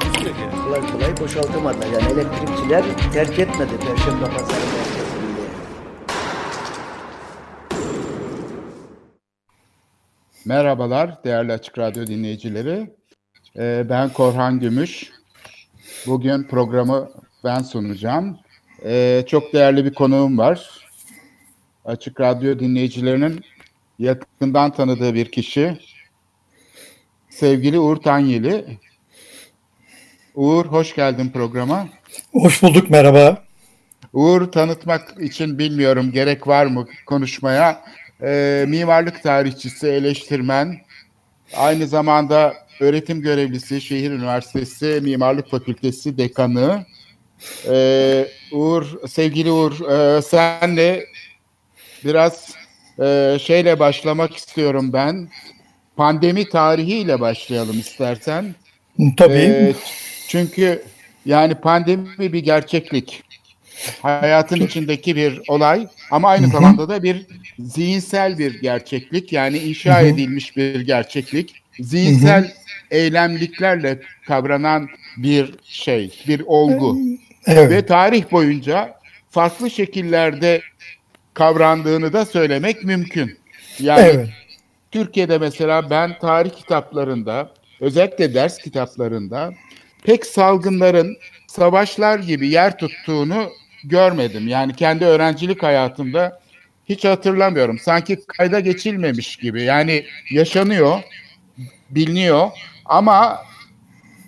Takusuyor ki. Kolay kolay boşaltamadılar. Yani elektrikçiler terk etmedi Perşembe Pazarı merkezini. Merhabalar değerli Açık Radyo dinleyicileri. Ee, ben Korhan Gümüş. Bugün programı ben sunacağım. Ee, çok değerli bir konuğum var. Açık Radyo dinleyicilerinin yakından tanıdığı bir kişi. Sevgili Uğur Tanyeli. Uğur hoş geldin programa. Hoş bulduk, merhaba. Uğur tanıtmak için bilmiyorum gerek var mı konuşmaya. Ee, mimarlık tarihçisi, eleştirmen, aynı zamanda öğretim görevlisi, Şehir Üniversitesi Mimarlık Fakültesi dekanı. Ee, Uğur, sevgili Uğur, e, senle biraz e, şeyle başlamak istiyorum ben. Pandemi tarihiyle başlayalım istersen. Tabii. Ee, çünkü yani pandemi bir gerçeklik. Hayatın içindeki bir olay ama aynı zamanda da bir zihinsel bir gerçeklik. Yani inşa edilmiş bir gerçeklik. Zihinsel eylemliklerle kavranan bir şey, bir olgu. evet. Ve tarih boyunca farklı şekillerde kavrandığını da söylemek mümkün. Yani evet. Türkiye'de mesela ben tarih kitaplarında, özellikle ders kitaplarında pek salgınların savaşlar gibi yer tuttuğunu görmedim. Yani kendi öğrencilik hayatımda hiç hatırlamıyorum. Sanki kayda geçilmemiş gibi. Yani yaşanıyor, biliniyor ama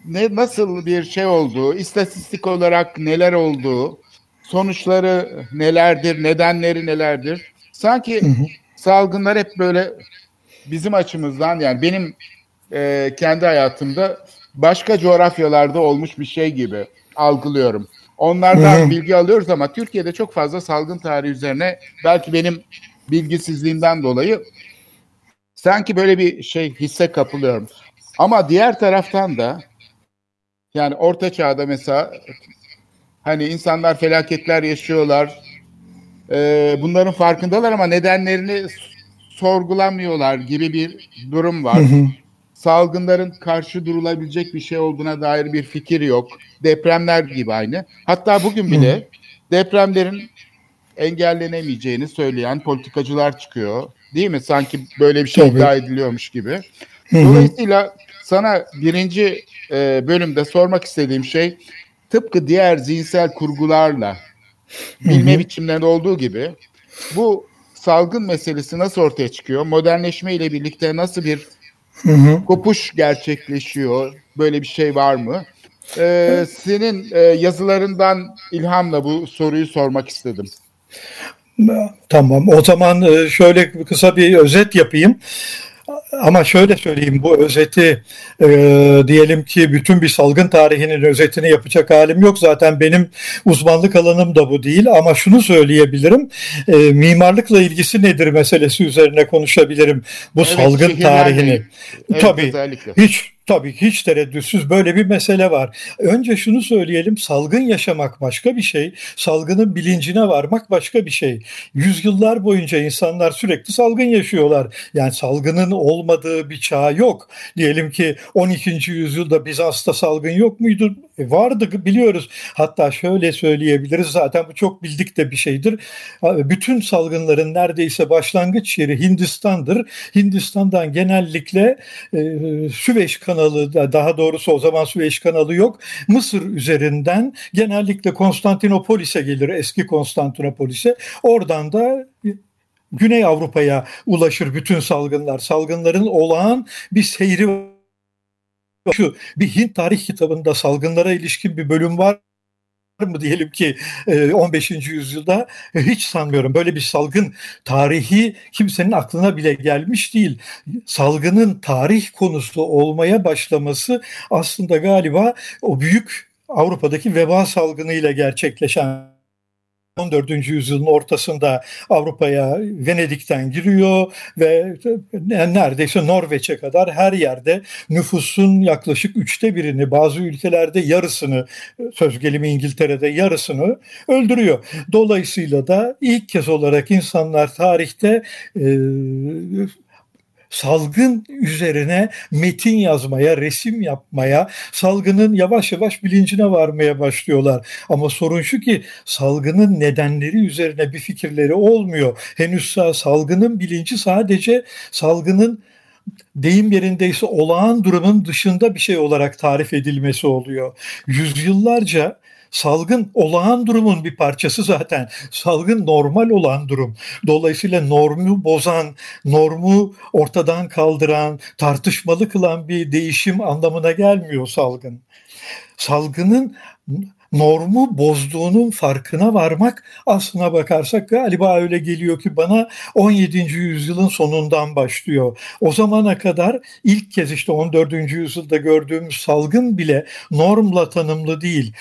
ne nasıl bir şey olduğu, istatistik olarak neler olduğu, sonuçları nelerdir, nedenleri nelerdir? Sanki hı hı. salgınlar hep böyle bizim açımızdan yani benim e, kendi hayatımda başka coğrafyalarda olmuş bir şey gibi algılıyorum. Onlardan Hı-hı. bilgi alıyoruz ama Türkiye'de çok fazla salgın tarihi üzerine belki benim bilgisizliğimden dolayı sanki böyle bir şey hisse kapılıyorum. Ama diğer taraftan da yani orta çağda mesela hani insanlar felaketler yaşıyorlar. E, bunların farkındalar ama nedenlerini sorgulamıyorlar gibi bir durum var. Hı hı. Salgınların karşı durulabilecek bir şey olduğuna dair bir fikir yok. Depremler gibi aynı. Hatta bugün bile depremlerin engellenemeyeceğini söyleyen politikacılar çıkıyor. Değil mi? Sanki böyle bir şey Tabii. iddia ediliyormuş gibi. Dolayısıyla sana birinci e, bölümde sormak istediğim şey tıpkı diğer zihinsel kurgularla bilme biçimlerinde olduğu gibi bu salgın meselesi nasıl ortaya çıkıyor? Modernleşme ile birlikte nasıl bir hı hı. kopuş gerçekleşiyor? Böyle bir şey var mı? Ee, senin e, yazılarından ilhamla bu soruyu sormak istedim. Tamam o zaman şöyle kısa bir özet yapayım. Ama şöyle söyleyeyim bu özeti e, diyelim ki bütün bir salgın tarihinin özetini yapacak halim yok. Zaten benim uzmanlık alanım da bu değil ama şunu söyleyebilirim. E, mimarlıkla ilgisi nedir meselesi üzerine konuşabilirim bu evet, salgın tarihini. Evet, Tabii özellikle. hiç Tabii hiç tereddütsüz böyle bir mesele var. Önce şunu söyleyelim, salgın yaşamak başka bir şey, salgının bilincine varmak başka bir şey. Yüzyıllar boyunca insanlar sürekli salgın yaşıyorlar. Yani salgının olmadığı bir çağ yok. Diyelim ki 12. yüzyılda Bizans'ta salgın yok muydu? E vardı biliyoruz. Hatta şöyle söyleyebiliriz zaten bu çok bildik de bir şeydir. Bütün salgınların neredeyse başlangıç yeri Hindistan'dır. Hindistan'dan genellikle e, Süveyş kanalı daha doğrusu o zaman Süveyş kanalı yok. Mısır üzerinden genellikle Konstantinopolis'e gelir eski Konstantinopolis'e. Oradan da Güney Avrupa'ya ulaşır bütün salgınlar. Salgınların olağan bir seyri şu bir Hint tarih kitabında salgınlara ilişkin bir bölüm var mı diyelim ki 15. yüzyılda hiç sanmıyorum. Böyle bir salgın tarihi kimsenin aklına bile gelmiş değil. Salgının tarih konusu olmaya başlaması aslında galiba o büyük Avrupa'daki veba salgınıyla gerçekleşen 14. yüzyılın ortasında Avrupa'ya Venedik'ten giriyor ve neredeyse Norveç'e kadar her yerde nüfusun yaklaşık üçte birini bazı ülkelerde yarısını söz gelimi İngiltere'de yarısını öldürüyor. Dolayısıyla da ilk kez olarak insanlar tarihte e, salgın üzerine metin yazmaya, resim yapmaya, salgının yavaş yavaş bilincine varmaya başlıyorlar. Ama sorun şu ki salgının nedenleri üzerine bir fikirleri olmuyor. Henüz salgının bilinci sadece salgının deyim yerindeyse olağan durumun dışında bir şey olarak tarif edilmesi oluyor. Yüzyıllarca Salgın olağan durumun bir parçası zaten. Salgın normal olan durum. Dolayısıyla normu bozan, normu ortadan kaldıran, tartışmalı kılan bir değişim anlamına gelmiyor salgın. Salgının normu bozduğunun farkına varmak aslına bakarsak galiba öyle geliyor ki bana 17. yüzyılın sonundan başlıyor. O zamana kadar ilk kez işte 14. yüzyılda gördüğümüz salgın bile normla tanımlı değil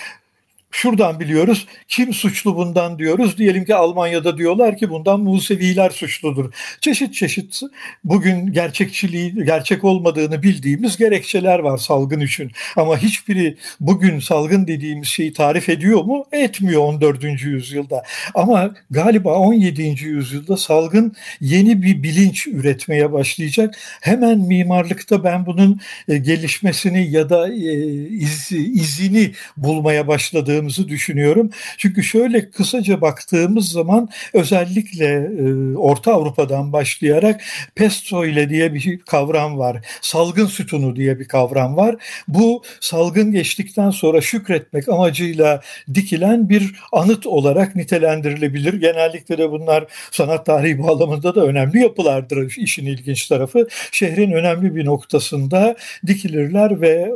şuradan biliyoruz kim suçlu bundan diyoruz. Diyelim ki Almanya'da diyorlar ki bundan Museviler suçludur. Çeşit çeşit bugün gerçekçiliği gerçek olmadığını bildiğimiz gerekçeler var salgın için. Ama hiçbiri bugün salgın dediğimiz şeyi tarif ediyor mu? Etmiyor 14. yüzyılda. Ama galiba 17. yüzyılda salgın yeni bir bilinç üretmeye başlayacak. Hemen mimarlıkta ben bunun e, gelişmesini ya da e, iz, izini bulmaya başladığım yaptığımızı düşünüyorum. Çünkü şöyle kısaca baktığımız zaman özellikle e, Orta Avrupa'dan başlayarak pesto ile diye bir kavram var. Salgın sütunu diye bir kavram var. Bu salgın geçtikten sonra şükretmek amacıyla dikilen bir anıt olarak nitelendirilebilir. Genellikle de bunlar sanat tarihi bağlamında da önemli yapılardır işin ilginç tarafı. Şehrin önemli bir noktasında dikilirler ve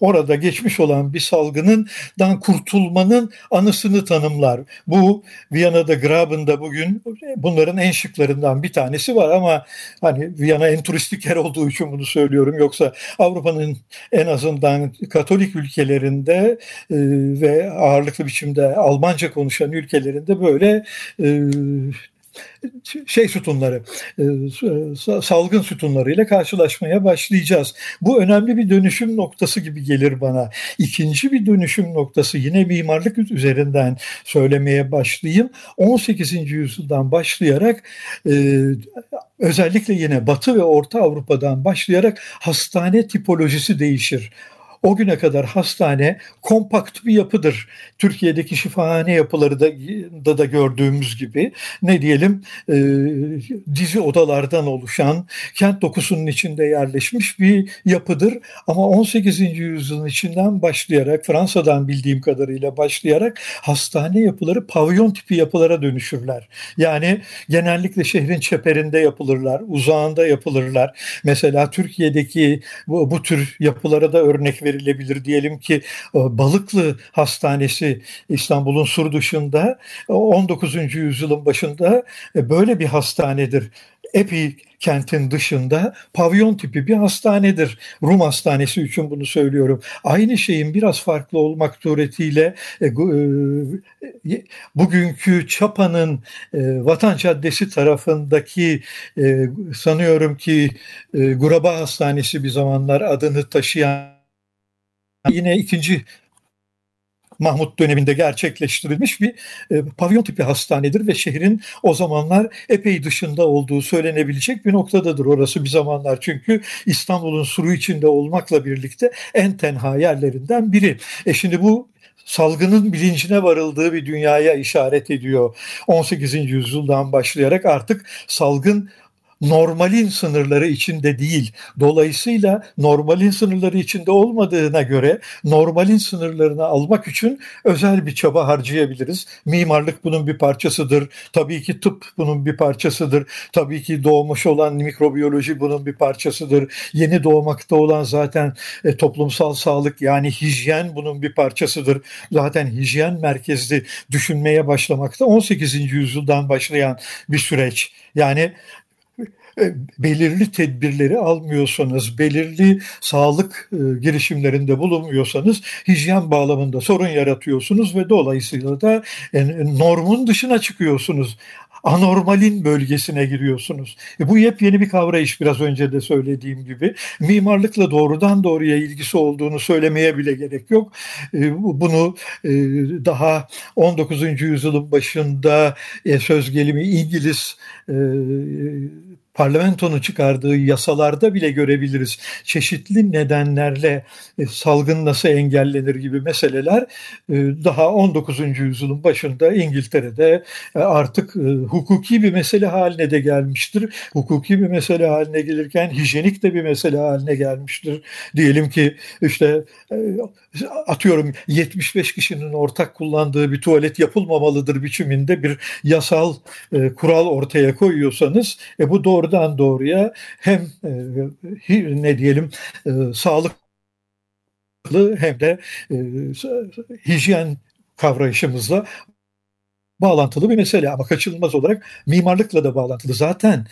orada geçmiş olan bir salgının dan kurtul olmanın anısını tanımlar. Bu Viyana'da Graben'da bugün bunların en şıklarından bir tanesi var ama hani Viyana en turistik yer olduğu için bunu söylüyorum. Yoksa Avrupa'nın en azından Katolik ülkelerinde e, ve ağırlıklı biçimde Almanca konuşan ülkelerinde böyle e, şey sütunları, e, salgın sütunlarıyla karşılaşmaya başlayacağız. Bu önemli bir dönüşüm noktası gibi gelir bana. İkinci bir dönüşüm noktası yine mimarlık üzerinden söylemeye başlayayım. 18. yüzyıldan başlayarak e, özellikle yine Batı ve Orta Avrupa'dan başlayarak hastane tipolojisi değişir. O güne kadar hastane kompakt bir yapıdır. Türkiye'deki şifahane yapıları da, da, da gördüğümüz gibi ne diyelim e, dizi odalardan oluşan kent dokusunun içinde yerleşmiş bir yapıdır. Ama 18. yüzyılın içinden başlayarak Fransa'dan bildiğim kadarıyla başlayarak hastane yapıları pavyon tipi yapılara dönüşürler. Yani genellikle şehrin çeperinde yapılırlar, uzağında yapılırlar. Mesela Türkiye'deki bu, bu tür yapılara da örnek verilebilir. Diyelim ki e, Balıklı Hastanesi İstanbul'un sur dışında 19. E, yüzyılın başında e, böyle bir hastanedir. Epi kentin dışında pavyon tipi bir hastanedir. Rum hastanesi için bunu söylüyorum. Aynı şeyin biraz farklı olmak suretiyle bugünkü Çapa'nın Vatan Caddesi tarafındaki sanıyorum ki Guraba Hastanesi bir zamanlar adını taşıyan yine ikinci Mahmut döneminde gerçekleştirilmiş bir e, pavyon tipi hastanedir ve şehrin o zamanlar epey dışında olduğu söylenebilecek bir noktadadır orası bir zamanlar. Çünkü İstanbul'un suru içinde olmakla birlikte en tenha yerlerinden biri. E şimdi bu salgının bilincine varıldığı bir dünyaya işaret ediyor. 18. yüzyıldan başlayarak artık salgın normalin sınırları içinde değil. Dolayısıyla normalin sınırları içinde olmadığına göre normalin sınırlarını almak için özel bir çaba harcayabiliriz. Mimarlık bunun bir parçasıdır. Tabii ki tıp bunun bir parçasıdır. Tabii ki doğmuş olan mikrobiyoloji bunun bir parçasıdır. Yeni doğmakta olan zaten e, toplumsal sağlık yani hijyen bunun bir parçasıdır. Zaten hijyen merkezli düşünmeye başlamakta 18. yüzyıldan başlayan bir süreç. Yani belirli tedbirleri almıyorsanız, belirli sağlık e, girişimlerinde bulunmuyorsanız hijyen bağlamında sorun yaratıyorsunuz ve dolayısıyla da e, normun dışına çıkıyorsunuz anormalin bölgesine giriyorsunuz. E bu yepyeni bir kavrayış biraz önce de söylediğim gibi. Mimarlıkla doğrudan doğruya ilgisi olduğunu söylemeye bile gerek yok. E, bunu e, daha 19. yüzyılın başında e, söz gelimi İngiliz e, parlamentonun çıkardığı yasalarda bile görebiliriz. Çeşitli nedenlerle e, salgın nasıl engellenir gibi meseleler e, daha 19. yüzyılın başında İngiltere'de e, artık hukuki bir mesele haline de gelmiştir. Hukuki bir mesele haline gelirken hijyenik de bir mesele haline gelmiştir. Diyelim ki işte atıyorum 75 kişinin ortak kullandığı bir tuvalet yapılmamalıdır biçiminde bir yasal kural ortaya koyuyorsanız e bu doğru doğrudan doğruya hem e, ne diyelim e, sağlıklı hem de e, hijyen kavrayışımızla bağlantılı bir mesele ama kaçınılmaz olarak mimarlıkla da bağlantılı. Zaten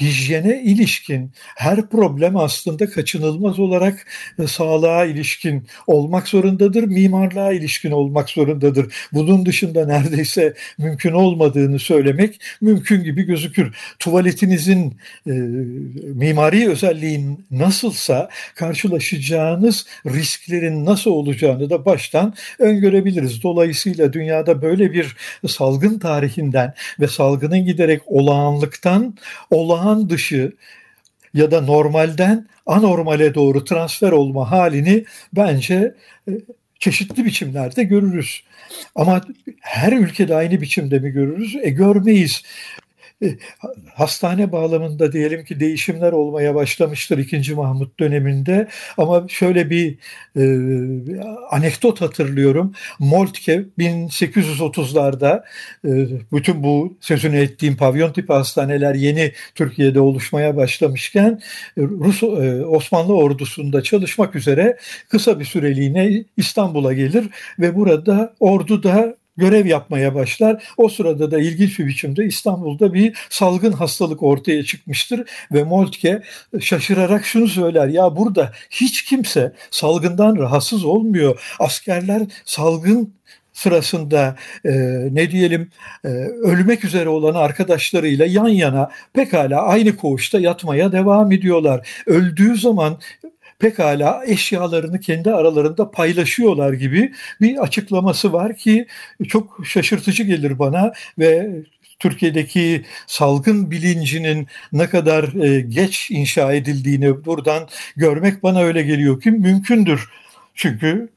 hijyene ilişkin her problem aslında kaçınılmaz olarak e, sağlığa ilişkin olmak zorundadır, mimarlığa ilişkin olmak zorundadır. Bunun dışında neredeyse mümkün olmadığını söylemek mümkün gibi gözükür. Tuvaletinizin e, mimari özelliğin nasılsa karşılaşacağınız risklerin nasıl olacağını da baştan öngörebiliriz. Dolayısıyla dünyada böyle bir salgın tarihinden ve salgının giderek olağanlıktan olağan olağan dışı ya da normalden anormale doğru transfer olma halini bence e, çeşitli biçimlerde görürüz. Ama her ülkede aynı biçimde mi görürüz? E görmeyiz. Hastane bağlamında diyelim ki değişimler olmaya başlamıştır 2. Mahmut döneminde ama şöyle bir e, anekdot hatırlıyorum. Moltke 1830'larda e, bütün bu sözünü ettiğim pavyon tipi hastaneler yeni Türkiye'de oluşmaya başlamışken e, Rus e, Osmanlı ordusunda çalışmak üzere kısa bir süreliğine İstanbul'a gelir ve burada orduda görev yapmaya başlar. O sırada da ilginç bir biçimde İstanbul'da bir salgın hastalık ortaya çıkmıştır ve Moltke şaşırarak şunu söyler. Ya burada hiç kimse salgından rahatsız olmuyor. Askerler salgın sırasında e, ne diyelim e, ölmek üzere olan arkadaşlarıyla yan yana pekala aynı koğuşta yatmaya devam ediyorlar. Öldüğü zaman pekala eşyalarını kendi aralarında paylaşıyorlar gibi bir açıklaması var ki çok şaşırtıcı gelir bana ve Türkiye'deki salgın bilincinin ne kadar e, geç inşa edildiğini buradan görmek bana öyle geliyor ki mümkündür. Çünkü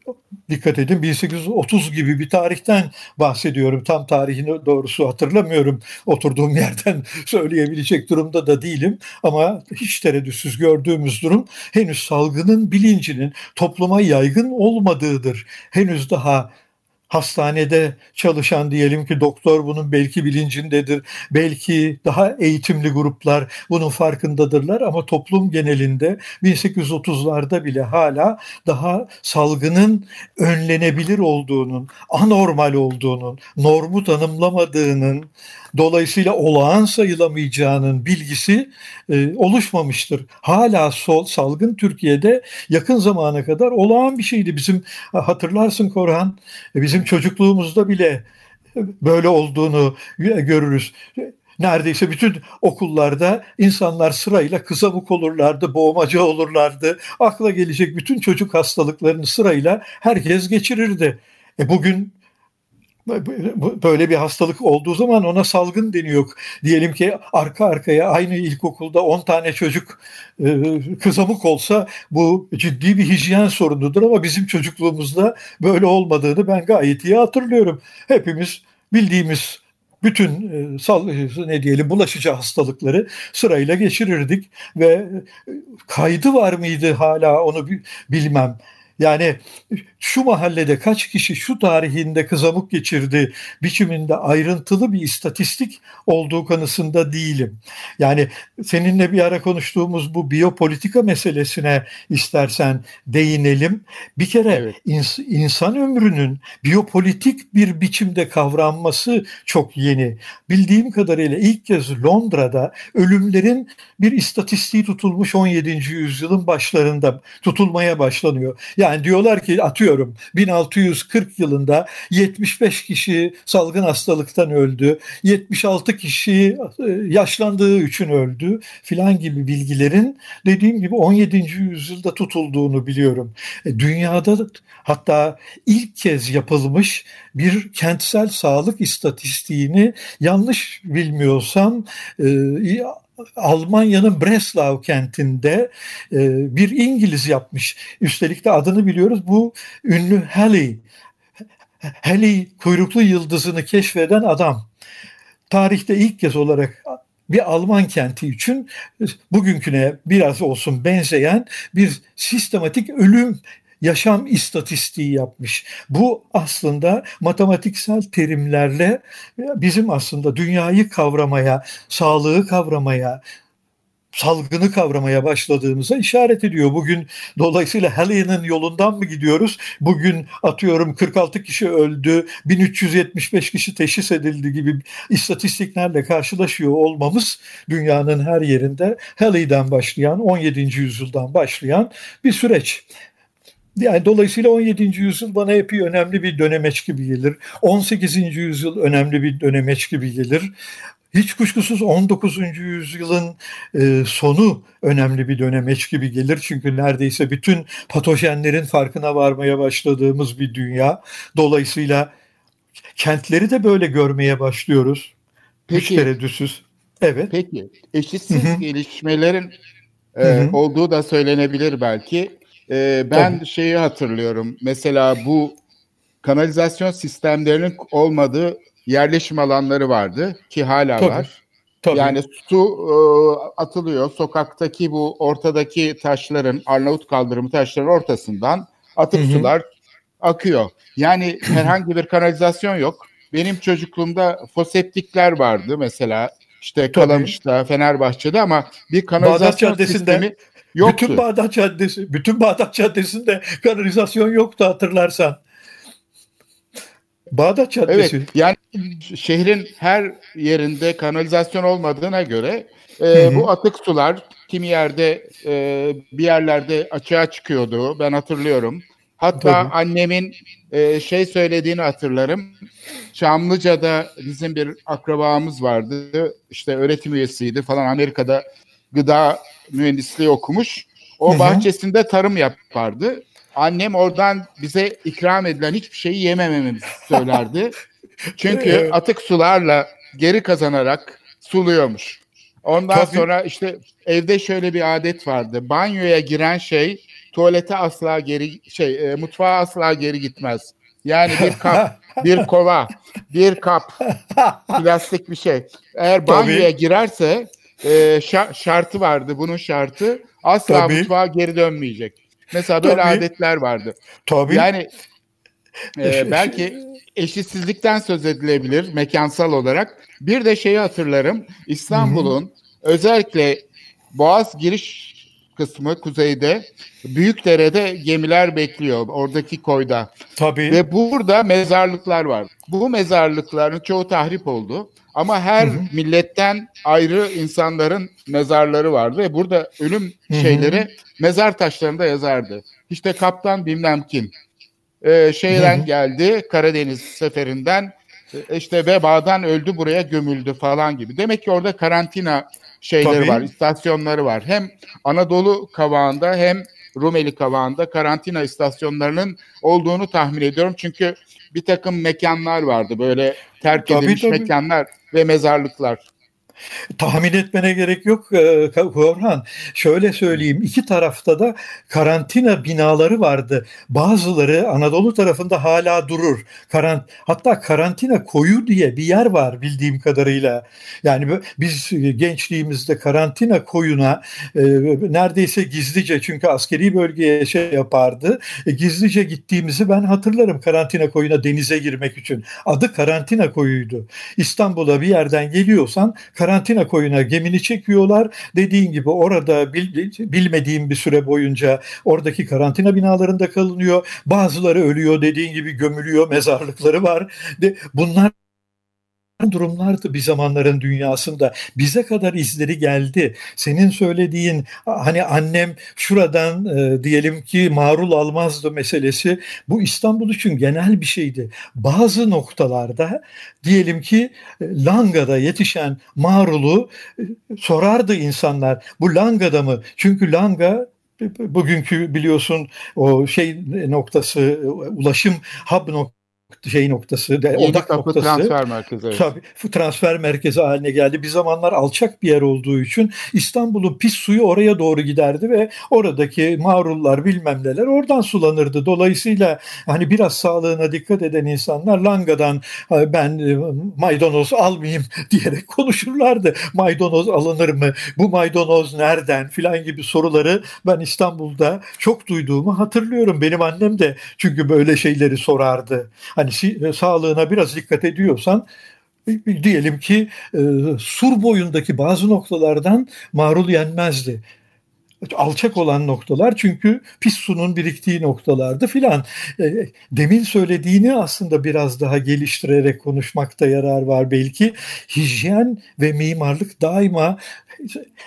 dikkat edin 1830 gibi bir tarihten bahsediyorum. Tam tarihini doğrusu hatırlamıyorum. Oturduğum yerden söyleyebilecek durumda da değilim. Ama hiç tereddütsüz gördüğümüz durum henüz salgının bilincinin topluma yaygın olmadığıdır. Henüz daha hastanede çalışan diyelim ki doktor bunun belki bilincindedir. Belki daha eğitimli gruplar bunun farkındadırlar ama toplum genelinde 1830'larda bile hala daha salgının önlenebilir olduğunun, anormal olduğunun, normu tanımlamadığının, dolayısıyla olağan sayılamayacağının bilgisi e, oluşmamıştır. Hala sol, salgın Türkiye'de yakın zamana kadar olağan bir şeydi. Bizim hatırlarsın Korhan, e, bizim çocukluğumuzda bile böyle olduğunu görürüz neredeyse bütün okullarda insanlar sırayla kızamık olurlardı, boğmaca olurlardı. Akla gelecek bütün çocuk hastalıklarını sırayla herkes geçirirdi. E bugün böyle bir hastalık olduğu zaman ona salgın deniyor. Diyelim ki arka arkaya aynı ilkokulda 10 tane çocuk e, kızamık olsa bu ciddi bir hijyen sorunudur ama bizim çocukluğumuzda böyle olmadığını ben gayet iyi hatırlıyorum. Hepimiz bildiğimiz bütün e, ne diyelim bulaşıcı hastalıkları sırayla geçirirdik ve kaydı var mıydı hala onu bilmem. Yani şu mahallede kaç kişi şu tarihinde kızamık geçirdi biçiminde ayrıntılı bir istatistik olduğu kanısında değilim. Yani seninle bir ara konuştuğumuz bu biyopolitika meselesine istersen değinelim. Bir kere evet. ins- insan ömrünün biyopolitik bir biçimde kavranması çok yeni. Bildiğim kadarıyla ilk kez Londra'da ölümlerin bir istatistiği tutulmuş 17. yüzyılın başlarında tutulmaya başlanıyor. Yani diyorlar ki atıyorum 1640 yılında 75 kişi salgın hastalıktan öldü. 76 kişi e, yaşlandığı için öldü filan gibi bilgilerin dediğim gibi 17. yüzyılda tutulduğunu biliyorum. E, dünyada hatta ilk kez yapılmış bir kentsel sağlık istatistiğini yanlış bilmiyorsam e, Almanya'nın Breslau kentinde e, bir İngiliz yapmış. Üstelik de adını biliyoruz. Bu ünlü Halley. Halley kuyruklu yıldızını keşfeden adam. Tarihte ilk kez olarak bir Alman kenti için bugünküne biraz olsun benzeyen bir sistematik ölüm yaşam istatistiği yapmış. Bu aslında matematiksel terimlerle bizim aslında dünyayı kavramaya, sağlığı kavramaya, salgını kavramaya başladığımıza işaret ediyor. Bugün dolayısıyla Halley'nin yolundan mı gidiyoruz? Bugün atıyorum 46 kişi öldü, 1375 kişi teşhis edildi gibi istatistiklerle karşılaşıyor olmamız dünyanın her yerinde Halley'den başlayan, 17. yüzyıldan başlayan bir süreç. Yani dolayısıyla 17. yüzyıl bana epey önemli bir dönemeç gibi gelir. 18. yüzyıl önemli bir dönemeç gibi gelir. Hiç kuşkusuz 19. yüzyılın e, sonu önemli bir dönemeç gibi gelir. Çünkü neredeyse bütün patojenlerin farkına varmaya başladığımız bir dünya. Dolayısıyla kentleri de böyle görmeye başlıyoruz. Peki, Hiç tereddütsüz. Evet. Peki eşitsiz Hı-hı. gelişmelerin e, olduğu da söylenebilir belki. E, ben Tabii. şeyi hatırlıyorum. Mesela bu kanalizasyon sistemlerinin olmadığı yerleşim alanları vardı ki hala Tabii. var. Tabii. Yani su e, atılıyor. Sokaktaki bu ortadaki taşların, Arnavut kaldırımı taşların ortasından atık Hı-hı. sular akıyor. Yani herhangi bir kanalizasyon yok. Benim çocukluğumda foseptikler vardı mesela. İşte Kalamış'ta, Fenerbahçe'de ama bir kanalizasyon sistemi Yoktu. Bütün Bağdat Caddesi, bütün Bağdat Caddesi'nde kanalizasyon yoktu hatırlarsan. Bağdat Caddesi. Evet, yani şehrin her yerinde kanalizasyon olmadığına göre e, bu atık sular kimi yerde e, bir yerlerde açığa çıkıyordu. Ben hatırlıyorum. Hatta Tabii. annemin e, şey söylediğini hatırlarım. Çamlıca'da bizim bir akrabamız vardı. İşte öğretim üyesiydi falan Amerika'da gıda mühendisliği okumuş. O Hı-hı. bahçesinde tarım yapardı. Annem oradan bize ikram edilen hiçbir şeyi yemememizi söylerdi. Çünkü atık sularla geri kazanarak suluyormuş. Ondan Tabii. sonra işte evde şöyle bir adet vardı. Banyoya giren şey tuvalete asla geri şey e, mutfağa asla geri gitmez. Yani bir kap, bir kova, bir kap plastik bir şey. Eğer banyoya Tabii. girerse e, şartı vardı. Bunun şartı asla Tabii. mutfağa geri dönmeyecek. Mesela böyle Tabii. adetler vardı. Tabii. Yani e, belki eşitsizlikten söz edilebilir mekansal olarak. Bir de şeyi hatırlarım. İstanbul'un özellikle Boğaz giriş kısmı kuzeyde Büyükdere'de gemiler bekliyor oradaki koyda. Tabii. Ve burada mezarlıklar var. Bu mezarlıkların çoğu tahrip oldu. Ama her hı hı. milletten ayrı insanların mezarları vardı ve burada ölüm hı hı. şeyleri mezar taşlarında yazardı. İşte kaptan bilmem kim. Ee, şeyden hı hı. geldi Karadeniz seferinden e, işte vebadan öldü buraya gömüldü falan gibi. Demek ki orada karantina şeyleri Tabii. var, istasyonları var. Hem Anadolu kavağında hem Rumeli kavağında karantina istasyonlarının olduğunu tahmin ediyorum. Çünkü bir takım mekanlar vardı böyle terk tabii, edilmiş tabii. mekanlar ve mezarlıklar. Tahmin etmene gerek yok e, Korhan. Şöyle söyleyeyim iki tarafta da karantina binaları vardı. Bazıları Anadolu tarafında hala durur. Karant hatta karantina koyu diye bir yer var bildiğim kadarıyla. Yani biz gençliğimizde karantina koyuna e, neredeyse gizlice çünkü askeri bölgeye şey yapardı. E, gizlice gittiğimizi ben hatırlarım karantina koyuna denize girmek için. Adı karantina koyuydu. İstanbul'a bir yerden geliyorsan karantina koyuna gemini çekiyorlar. Dediğin gibi orada bil, bilmediğim bir süre boyunca oradaki karantina binalarında kalınıyor. Bazıları ölüyor dediğin gibi gömülüyor mezarlıkları var. De, bunlar durumlardı bir zamanların dünyasında. Bize kadar izleri geldi. Senin söylediğin hani annem şuradan e, diyelim ki marul almazdı meselesi bu İstanbul için genel bir şeydi. Bazı noktalarda diyelim ki e, Langa'da yetişen marulu e, sorardı insanlar. Bu Langa'da mı? Çünkü Langa bugünkü biliyorsun o şey noktası ulaşım hub noktası şey noktası, de, odak noktası. transfer merkezi. Evet. Tabii transfer merkezi haline geldi. Bir zamanlar alçak bir yer olduğu için İstanbul'un pis suyu oraya doğru giderdi ve oradaki mağrullar bilmem neler oradan sulanırdı. Dolayısıyla hani biraz sağlığına dikkat eden insanlar Langa'dan ben e, maydanoz almayayım diyerek konuşurlardı. Maydanoz alınır mı? Bu maydanoz nereden? filan gibi soruları ben İstanbul'da çok duyduğumu hatırlıyorum. Benim annem de çünkü böyle şeyleri sorardı. Hani hani sağlığına biraz dikkat ediyorsan diyelim ki e, sur boyundaki bazı noktalardan marul yenmezdi alçak olan noktalar çünkü pis sunun biriktiği noktalardı filan. E, demin söylediğini aslında biraz daha geliştirerek konuşmakta yarar var belki. Hijyen ve mimarlık daima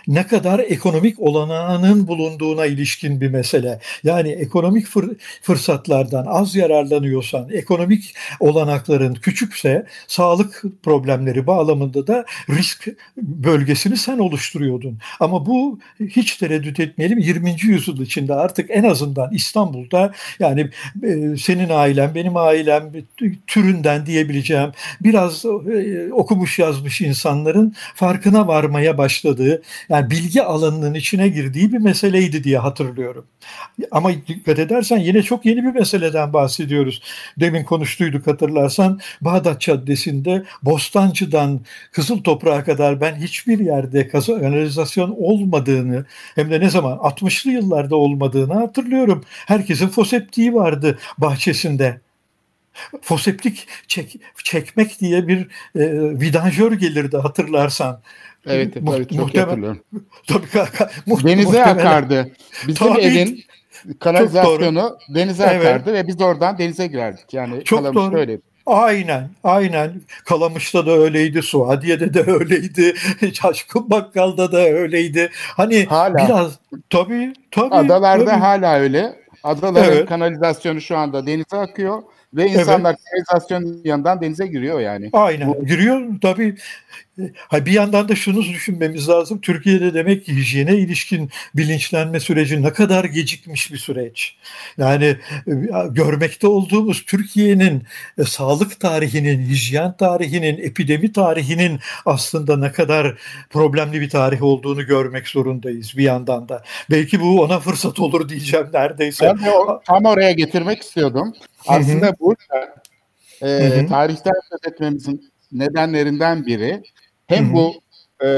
ne kadar ekonomik olanağının bulunduğuna ilişkin bir mesele. Yani ekonomik fır, fırsatlardan az yararlanıyorsan, ekonomik olanakların küçükse sağlık problemleri bağlamında da risk bölgesini sen oluşturuyordun. Ama bu hiç tereddüt etmeyelim 20. yüzyıl içinde artık en azından İstanbul'da yani e, senin ailen, benim ailem türünden diyebileceğim biraz e, okumuş yazmış insanların farkına varmaya başladığı yani bilgi alanının içine girdiği bir meseleydi diye hatırlıyorum. Ama dikkat edersen yine çok yeni bir meseleden bahsediyoruz. Demin konuştuyduk hatırlarsan Bağdat Caddesi'nde Bostancı'dan Kızıl Toprağa kadar ben hiçbir yerde kanalizasyon olmadığını hem de ne zaman 60'lı yıllarda olmadığını hatırlıyorum. Herkesin foseptiği vardı bahçesinde. Foseptik çek, çekmek diye bir e, vidanjör gelirdi hatırlarsan. Evet, evet Mu- çok muhtemel, hatırlıyorum. Tabii, denize muhtemelen. akardı. Bizim tabii, evin kanalizasyonu denize evet. akardı ve biz oradan denize girerdik. Yani çok doğru. öyle. Aynen, aynen. Kalamış'ta da öyleydi, Suadiye'de de öyleydi, Çaşkın Bakkal'da da öyleydi. Hani hala. biraz tabii tabii. Adalarda tabii. hala öyle. Adaların evet. kanalizasyonu şu anda denize akıyor ve insanlar evet. kanalizasyonun yanından denize giriyor yani. Aynen, Bu... giriyor tabii. Ha bir yandan da şunu düşünmemiz lazım. Türkiye'de demek ki hijyene ilişkin bilinçlenme süreci ne kadar gecikmiş bir süreç. Yani e, görmekte olduğumuz Türkiye'nin e, sağlık tarihinin, hijyen tarihinin, epidemi tarihinin aslında ne kadar problemli bir tarih olduğunu görmek zorundayız bir yandan da. Belki bu ona fırsat olur diyeceğim neredeyse. Ben de o, tam oraya getirmek istiyordum. Aslında burada e, tarihten söz etmemizin nedenlerinden biri hem bu e,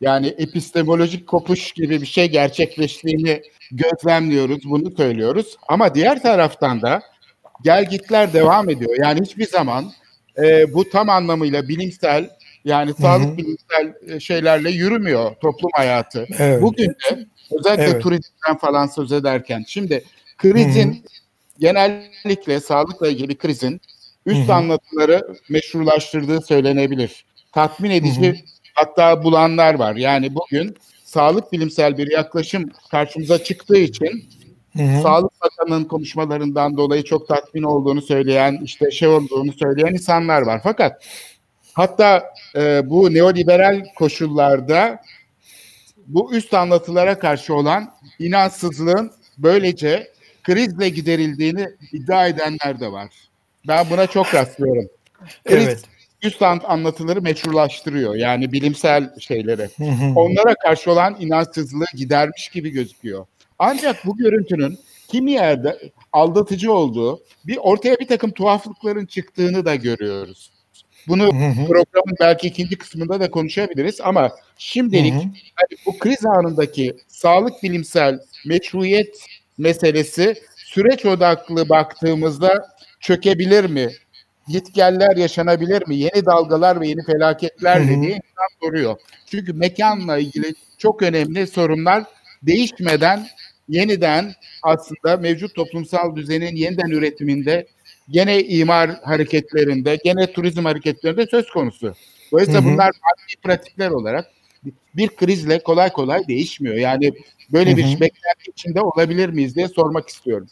yani epistemolojik kopuş gibi bir şey gerçekleştiğini gözlemliyoruz, bunu söylüyoruz. Ama diğer taraftan da gel gitler devam ediyor. Yani hiçbir zaman e, bu tam anlamıyla bilimsel yani sağlık Hı-hı. bilimsel e, şeylerle yürümüyor toplum hayatı. Evet. Bugün de özellikle evet. turizmden falan söz ederken şimdi krizin Hı-hı. genellikle sağlıkla ilgili krizin üst Hı-hı. anlatıları meşrulaştırdığı söylenebilir tatmin edici hı hı. hatta bulanlar var. Yani bugün sağlık bilimsel bir yaklaşım karşımıza çıktığı için hı hı. Sağlık Bakanı'nın konuşmalarından dolayı çok tatmin olduğunu söyleyen, işte şey olduğunu söyleyen insanlar var. Fakat hatta e, bu neoliberal koşullarda bu üst anlatılara karşı olan inansızlığın böylece krizle giderildiğini iddia edenler de var. Ben buna çok rastlıyorum. Kriz, evet üst an- anlatıları meşrulaştırıyor. Yani bilimsel şeyleri. Onlara karşı olan inançsızlığı gidermiş gibi gözüküyor. Ancak bu görüntünün kimi yerde aldatıcı olduğu, bir ortaya bir takım tuhaflıkların çıktığını da görüyoruz. Bunu programın belki ikinci kısmında da konuşabiliriz ama şimdilik hani bu kriz anındaki sağlık bilimsel meşruiyet meselesi süreç odaklı baktığımızda çökebilir mi? Gitgeller yaşanabilir mi? Yeni dalgalar ve yeni felaketlerle Hı hı. diye insan soruyor. Çünkü mekanla ilgili çok önemli sorunlar değişmeden yeniden aslında mevcut toplumsal düzenin yeniden üretiminde gene imar hareketlerinde, gene turizm hareketlerinde söz konusu. Dolayısıyla Hı hı. bunlar maddi pratikler olarak bir krizle kolay kolay değişmiyor. Yani böyle bir Hı hı. beklenti içinde olabilir miyiz diye sormak istiyorum.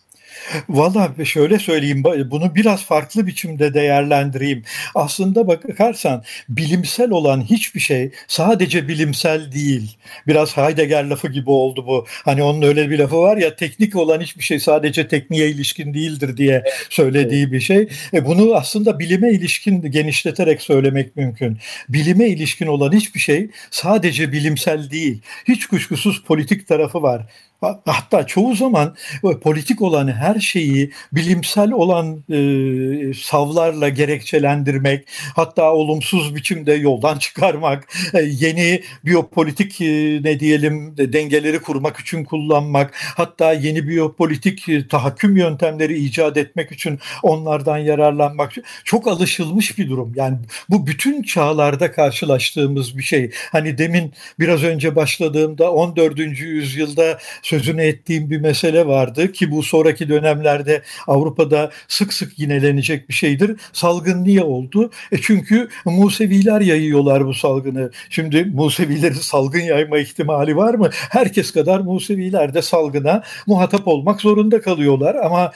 Valla şöyle söyleyeyim, bunu biraz farklı biçimde değerlendireyim. Aslında bakarsan bilimsel olan hiçbir şey sadece bilimsel değil. Biraz Heidegger lafı gibi oldu bu. Hani onun öyle bir lafı var ya teknik olan hiçbir şey sadece tekniğe ilişkin değildir diye söylediği bir şey. E bunu aslında bilime ilişkin genişleterek söylemek mümkün. Bilime ilişkin olan hiçbir şey sadece bilimsel değil. Hiç kuşkusuz politik tarafı var. Hatta çoğu zaman politik olan her şeyi bilimsel olan e, savlarla gerekçelendirmek, hatta olumsuz biçimde yoldan çıkarmak, e, yeni biyopolitik e, ne diyelim dengeleri kurmak için kullanmak, hatta yeni biyopolitik e, tahakküm yöntemleri icat etmek için onlardan yararlanmak çok alışılmış bir durum. Yani bu bütün çağlarda karşılaştığımız bir şey. Hani demin biraz önce başladığımda 14. yüzyılda sözünü ettiğim bir mesele vardı ki bu sonraki dönemlerde Avrupa'da sık sık yinelenecek bir şeydir. Salgın niye oldu? E çünkü Museviler yayıyorlar bu salgını. Şimdi Musevilerin salgın yayma ihtimali var mı? Herkes kadar Museviler de salgına muhatap olmak zorunda kalıyorlar ama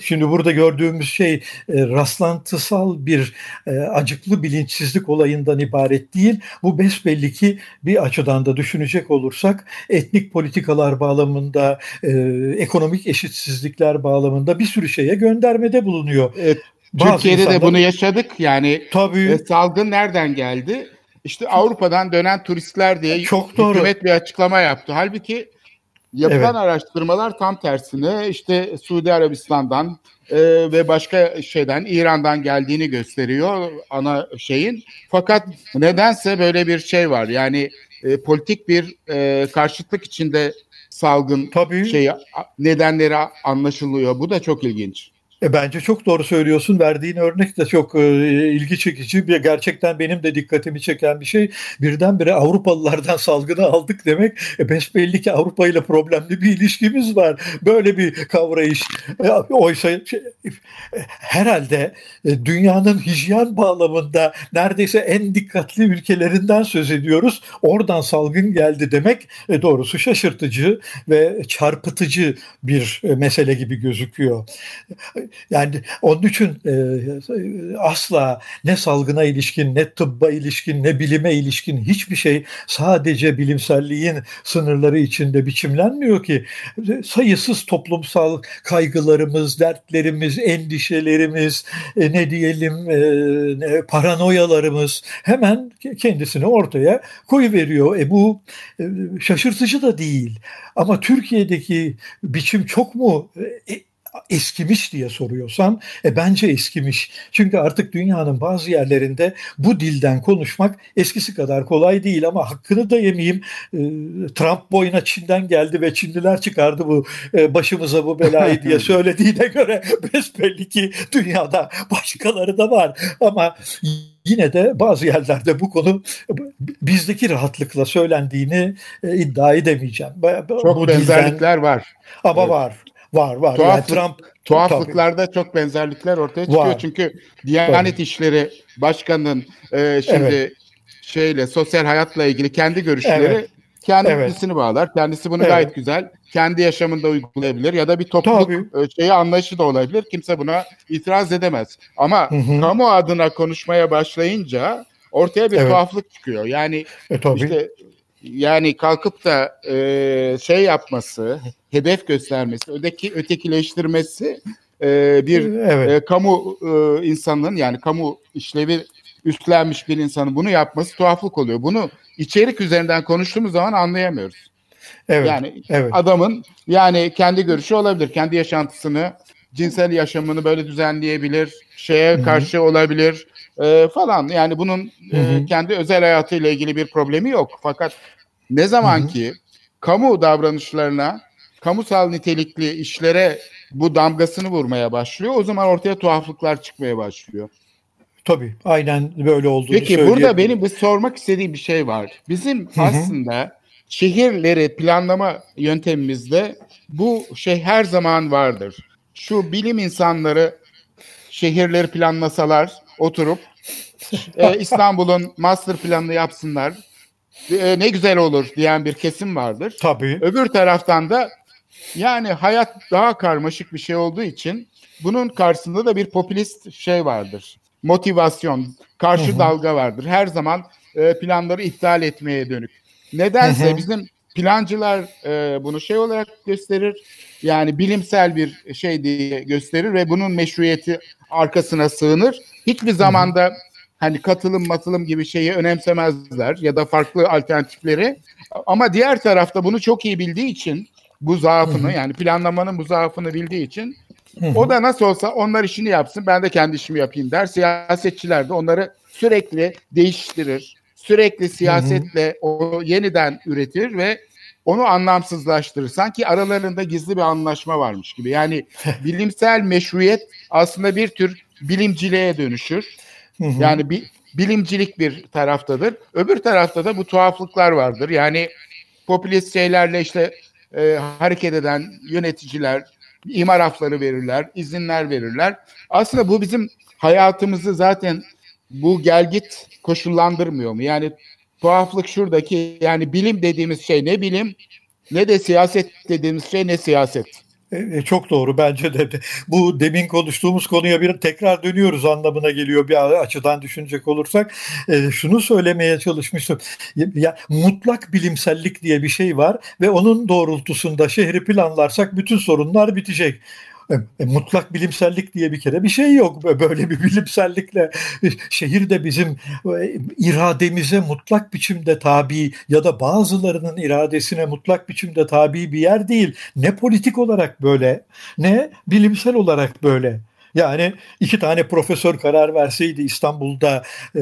şimdi burada gördüğümüz şey e, rastlantısal bir e, acıklı bilinçsizlik olayından ibaret değil. Bu besbelli ki bir açıdan da düşünecek olursak etnik politikalar bağlamında, e, ekonomik eşitsizlikler bağlamında bir sürü şeye göndermede bulunuyor. Evet, Türkiye'de insanlar... de bunu yaşadık. Yani Tabii. E, salgın nereden geldi? İşte Avrupa'dan dönen turistler diye Çok doğru. hükümet bir açıklama yaptı. Halbuki yapılan evet. araştırmalar tam tersine işte Suudi Arabistan'dan e, ve başka şeyden İran'dan geldiğini gösteriyor ana şeyin. Fakat nedense böyle bir şey var. Yani e, politik bir e, karşıtlık içinde salgın Tabii. şey nedenleri anlaşılıyor. Bu da çok ilginç. E bence çok doğru söylüyorsun. Verdiğin örnek de çok e, ilgi çekici. Bir gerçekten benim de dikkatimi çeken bir şey. Birdenbire Avrupalılardan salgını aldık demek. E besbelli ki Avrupa ile problemli bir ilişkimiz var. Böyle bir kavrayış. E, oysa şey, herhalde e, dünyanın hijyen bağlamında neredeyse en dikkatli ülkelerinden söz ediyoruz. Oradan salgın geldi demek e, doğrusu şaşırtıcı ve çarpıtıcı bir e, mesele gibi gözüküyor. Yani onun için e, asla ne salgına ilişkin, ne tıbba ilişkin, ne bilime ilişkin hiçbir şey sadece bilimselliğin sınırları içinde biçimlenmiyor ki. Sayısız toplumsal kaygılarımız, dertlerimiz, endişelerimiz, e, ne diyelim e, paranoyalarımız hemen kendisini ortaya koyuveriyor. E bu e, şaşırtıcı da değil. Ama Türkiye'deki biçim çok mu e, eskimiş diye soruyorsan e, bence eskimiş. Çünkü artık dünyanın bazı yerlerinde bu dilden konuşmak eskisi kadar kolay değil ama hakkını da yemeyeyim. E, Trump boyuna Çin'den geldi ve Çinliler çıkardı bu e, başımıza bu belayı diye söylediğine göre besbelli ki dünyada başkaları da var ama yine de bazı yerlerde bu konu bizdeki rahatlıkla söylendiğini e, iddia edemeyeceğim. Çok bu benzerlikler dilden, var. Ama evet. var. Var var. Tuhaflık, yani Trump tuhaflıklarda tabii. çok benzerlikler ortaya çıkıyor. Var. Çünkü Diyanet tabii. İşleri Başkanı'nın e, şimdi evet. şeyle sosyal hayatla ilgili kendi görüşleri evet. kendisini evet. bağlar. Kendisi bunu evet. gayet güzel kendi yaşamında uygulayabilir ya da bir topluluk Tabii. şeyi anlayışı da olabilir. Kimse buna itiraz edemez. Ama hı hı. kamu adına konuşmaya başlayınca ortaya bir evet. tuhaflık çıkıyor. Yani e, işte yani kalkıp da e, şey yapması, hedef göstermesi, öteki ötekileştirmesi e, bir evet. e, kamu e, insanının yani kamu işlevi üstlenmiş bir insanın bunu yapması tuhaflık oluyor. Bunu içerik üzerinden konuştuğumuz zaman anlayamıyoruz. Evet. Yani evet. adamın yani kendi görüşü olabilir. Kendi yaşantısını, cinsel yaşamını böyle düzenleyebilir. Şeye Hı hı. karşı olabilir e, falan. Yani bunun e, kendi özel hayatıyla ilgili bir problemi yok. Fakat ne zaman ki kamu davranışlarına, kamusal nitelikli işlere bu damgasını vurmaya başlıyor. O zaman ortaya tuhaflıklar çıkmaya başlıyor. Tabii. Aynen böyle olduğunu Peki burada benim bir sormak istediğim bir şey var. Bizim Hı hı. aslında şehirleri planlama yöntemimizde bu şey her zaman vardır. Şu bilim insanları şehirleri planlasalar oturup e, İstanbul'un master planını yapsınlar. E, ne güzel olur diyen bir kesim vardır. Tabii. Öbür taraftan da yani hayat daha karmaşık bir şey olduğu için bunun karşısında da bir popülist şey vardır. Motivasyon, karşı dalga vardır. Her zaman e, planları iptal etmeye dönük. Nedense bizim plancılar e, bunu şey olarak gösterir. Yani bilimsel bir şey diye gösterir ve bunun meşruiyeti arkasına sığınır. Hiçbir zamanda hani katılım matılım gibi şeyi önemsemezler ya da farklı alternatifleri. Ama diğer tarafta bunu çok iyi bildiği için bu zaafını yani planlamanın bu zaafını bildiği için o da nasıl olsa onlar işini yapsın ben de kendi işimi yapayım der. Siyasetçiler de onları sürekli değiştirir. Sürekli siyasetle o yeniden üretir ve onu anlamsızlaştırır. Sanki aralarında gizli bir anlaşma varmış gibi. Yani bilimsel meşruiyet aslında bir tür bilimciliğe dönüşür. Hı. Yani bir bilimcilik bir taraftadır. Öbür tarafta da bu tuhaflıklar vardır. Yani popülist şeylerle işte e, hareket eden yöneticiler imar hafları verirler, izinler verirler. Aslında bu bizim hayatımızı zaten bu gelgit koşullandırmıyor mu? Yani tuhaflık şuradaki yani bilim dediğimiz şey ne bilim ne de siyaset dediğimiz şey ne siyaset. E, e, çok doğru bence de. Bu demin konuştuğumuz konuya bir tekrar dönüyoruz anlamına geliyor bir açıdan düşünecek olursak. E, şunu söylemeye çalışmıştım. Ya, mutlak bilimsellik diye bir şey var ve onun doğrultusunda şehri planlarsak bütün sorunlar bitecek. E, mutlak bilimsellik diye bir kere bir şey yok. Böyle bir bilimsellikle e, şehir de bizim e, irademize mutlak biçimde tabi ya da bazılarının iradesine mutlak biçimde tabi bir yer değil. Ne politik olarak böyle ne bilimsel olarak böyle. Yani iki tane profesör karar verseydi İstanbul'da e,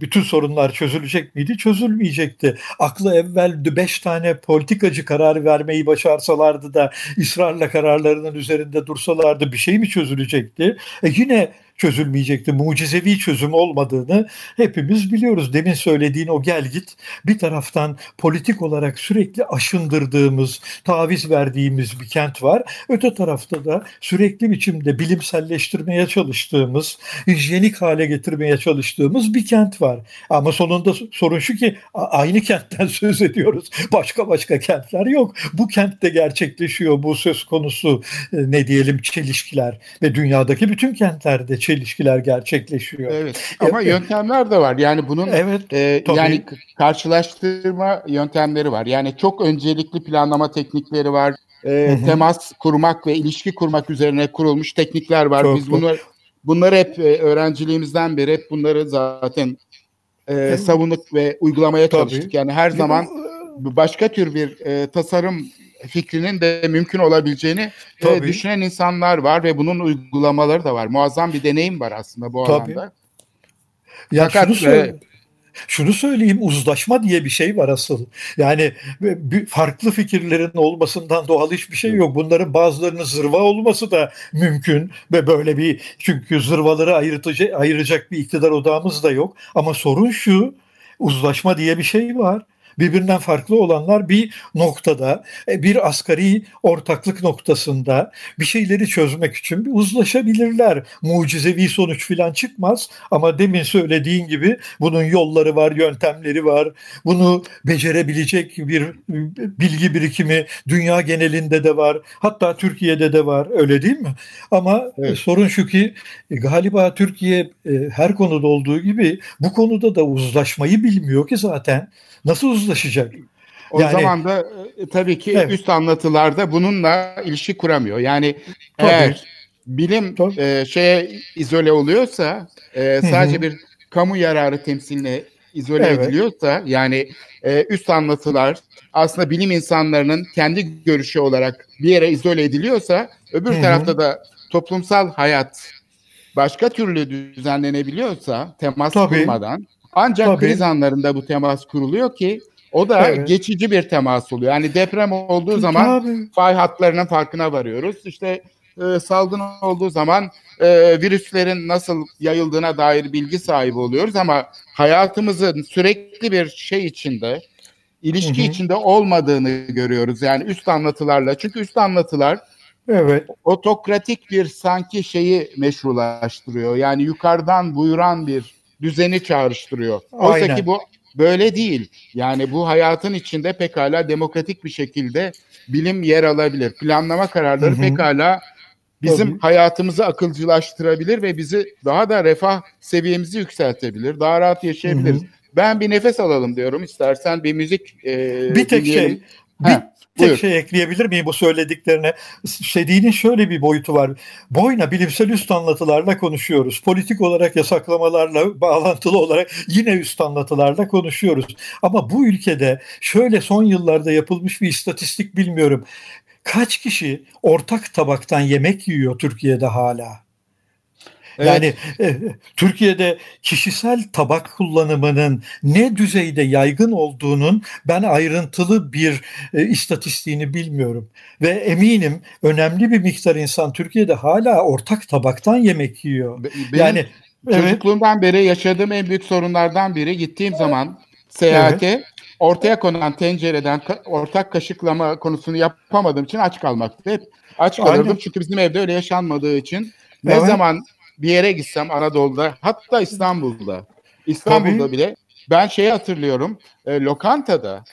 bütün sorunlar çözülecek miydi? Çözülmeyecekti. Aklı evvel beş tane politikacı karar vermeyi başarsalardı da ısrarla kararlarının üzerinde dursalardı bir şey mi çözülecekti? E yine çözülmeyecekti. Mucizevi çözüm olmadığını hepimiz biliyoruz. Demin söylediğin o gel git bir taraftan politik olarak sürekli aşındırdığımız, taviz verdiğimiz bir kent var. Öte tarafta da sürekli biçimde bilimselleştirmeye çalıştığımız, hijyenik hale getirmeye çalıştığımız bir kent var. Ama sonunda sorun şu ki aynı kentten söz ediyoruz. Başka başka kentler yok. Bu kentte gerçekleşiyor bu söz konusu ne diyelim çelişkiler ve dünyadaki bütün kentlerde çelişkiler gerçekleşiyor. Evet. Ama evet. yöntemler de var. Yani bunun evet, e, yani karşılaştırma yöntemleri var. Yani çok öncelikli planlama teknikleri var. E. Temas kurmak ve ilişki kurmak üzerine kurulmuş teknikler var. Çok Biz bunları bunları hep e, öğrenciliğimizden beri hep bunları zaten e, savunduk ve uygulamaya çalıştık. Tabii. Yani her zaman başka tür bir e, tasarım fikrinin de mümkün olabileceğini e, düşünen insanlar var ve bunun uygulamaları da var. Muazzam bir deneyim var aslında bu Tabii. alanda. Ya Fakat, şunu, söyle, e, şunu söyleyeyim uzlaşma diye bir şey var asıl. Yani farklı fikirlerin olmasından doğal hiçbir şey yok. Bunların bazılarının zırva olması da mümkün ve böyle bir çünkü zırvaları ayırtacak, ayıracak bir iktidar odağımız da yok. Ama sorun şu uzlaşma diye bir şey var birbirinden farklı olanlar bir noktada, e, bir asgari ortaklık noktasında bir şeyleri çözmek için bir uzlaşabilirler. Mucizevi sonuç filan çıkmaz ama demin söylediğin gibi bunun yolları var, yöntemleri var. Bunu becerebilecek bir bilgi birikimi dünya genelinde de var. Hatta Türkiye'de de var. Öyle değil mi? Ama evet. sorun şu ki e, galiba Türkiye her konuda olduğu gibi bu konuda da uzlaşmayı bilmiyor ki zaten. Nasıl uzlaşacak? O yani, zaman da e, tabii ki evet. üst anlatılarda bununla ilişki kuramıyor. Yani tabii. eğer bilim tabii. E, şeye izole oluyorsa, e, sadece Hı-hı. bir kamu yararı temsiline izole Evet. ediliyorsa yani e, üst anlatılar aslında bilim insanlarının kendi görüşü olarak bir yere izole ediliyorsa öbür Hı hı. tarafta da toplumsal hayat başka türlü düzenlenebiliyorsa temas Tabii. kurmadan ancak Tabii. kriz anlarında bu temas kuruluyor ki o da Evet. geçici bir temas oluyor. Yani deprem olduğu zaman Tabii. fay hatlarının farkına varıyoruz. İşte e, salgın olduğu zaman e, virüslerin nasıl yayıldığına dair bilgi sahibi oluyoruz ama hayatımızın sürekli bir şey içinde, ilişki Hı hı. içinde olmadığını görüyoruz. Yani üst anlatılarla. Çünkü üst anlatılar Evet. otokratik bir sanki şeyi meşrulaştırıyor. Yani yukarıdan buyuran bir düzeni çağrıştırıyor. Oysa Aynen. ki bu böyle değil. Yani bu hayatın içinde pekala demokratik bir şekilde bilim yer alabilir. Planlama kararları Hı hı. pekala bizim Tabii. hayatımızı akılcılaştırabilir ve bizi daha da refah seviyemizi yükseltebilir. Daha rahat yaşayabiliriz. Hı hı. Ben bir nefes alalım diyorum. İstersen bir müzik e, Bir tek dinleyelim. şey, bir Heh, tek buyur. şey ekleyebilir miyim bu söylediklerine? Dediğinin şöyle bir boyutu var. Boyuna bilimsel üst anlatılarla konuşuyoruz. Politik olarak yasaklamalarla bağlantılı olarak yine üst anlatılarla konuşuyoruz. Ama bu ülkede şöyle son yıllarda yapılmış bir istatistik bilmiyorum. Kaç kişi ortak tabaktan yemek yiyor Türkiye'de hala? Evet. Yani e, Türkiye'de kişisel tabak kullanımının ne düzeyde yaygın olduğunun ben ayrıntılı bir e, istatistiğini bilmiyorum. Ve eminim önemli bir miktar insan Türkiye'de hala ortak tabaktan yemek yiyor. Be- benim yani evet, Çocukluğumdan beri yaşadığım en büyük sorunlardan biri gittiğim zaman seyahate ortaya konan tencereden ortak kaşıklama konusunu yapamadığım için aç kalmaktı. Hep aç kalırdım Aynen. çünkü bizim evde öyle yaşanmadığı için ne Evet. zaman bir yere gitsem Anadolu'da hatta İstanbul'da İstanbul'da Tabii. bile ben şeyi hatırlıyorum e, lokantada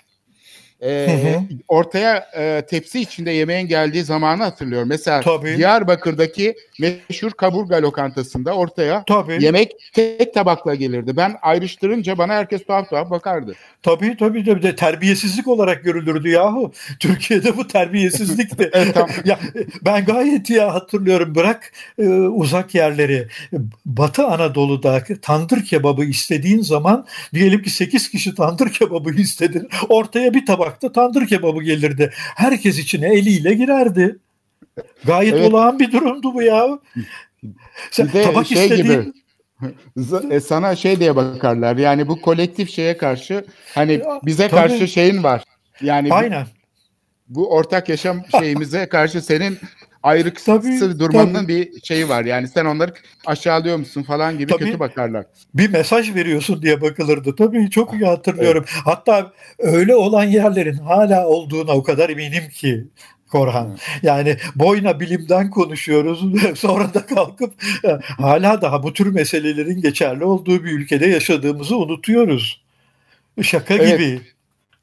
e, ortaya e, tepsi içinde yemeğin geldiği zamanı hatırlıyorum. Mesela Tabii. Diyarbakır'daki meşhur kaburga lokantasında ortaya tabii, Yemek tek tabakla gelirdi. Ben ayrıştırınca bana herkes tuhaf tuhaf bakardı. tabii tabii tabii de terbiyesizlik olarak görülürdü yahu. Türkiye'de bu terbiyesizlikti. Evet, tamam. ya ben gayet iyi hatırlıyorum. Bırak e, uzak yerleri. Batı Anadolu'da tandır kebabı istediğin zaman diyelim ki 8 kişi tandır kebabı istedi. Ortaya bir tabakta tandır kebabı gelirdi. Herkes içine eliyle girerdi. Gayet Evet. olağan bir durumdu bu ya. Sen Bir de tabak şey istediğin gibi e, sana şey diye bakarlar. Yani bu kolektif şeye karşı hani Ya, bize tabii. karşı şeyin var. Yani bu, aynen. bu ortak yaşam şeyimize karşı senin ayrıksı Tabii, durmanın tabii. bir şeyi var. Yani sen onları aşağılıyor musun falan gibi Tabii. kötü bakarlar. bir mesaj veriyorsun diye bakılırdı. Tabii çok iyi hatırlıyorum. Hatta öyle olan yerlerin hala olduğuna o kadar eminim ki Korhan. Yani boyuna bilimden konuşuyoruz. Sonra da kalkıp e, hala daha bu tür meselelerin geçerli olduğu bir ülkede yaşadığımızı unutuyoruz. Şaka Evet. gibi.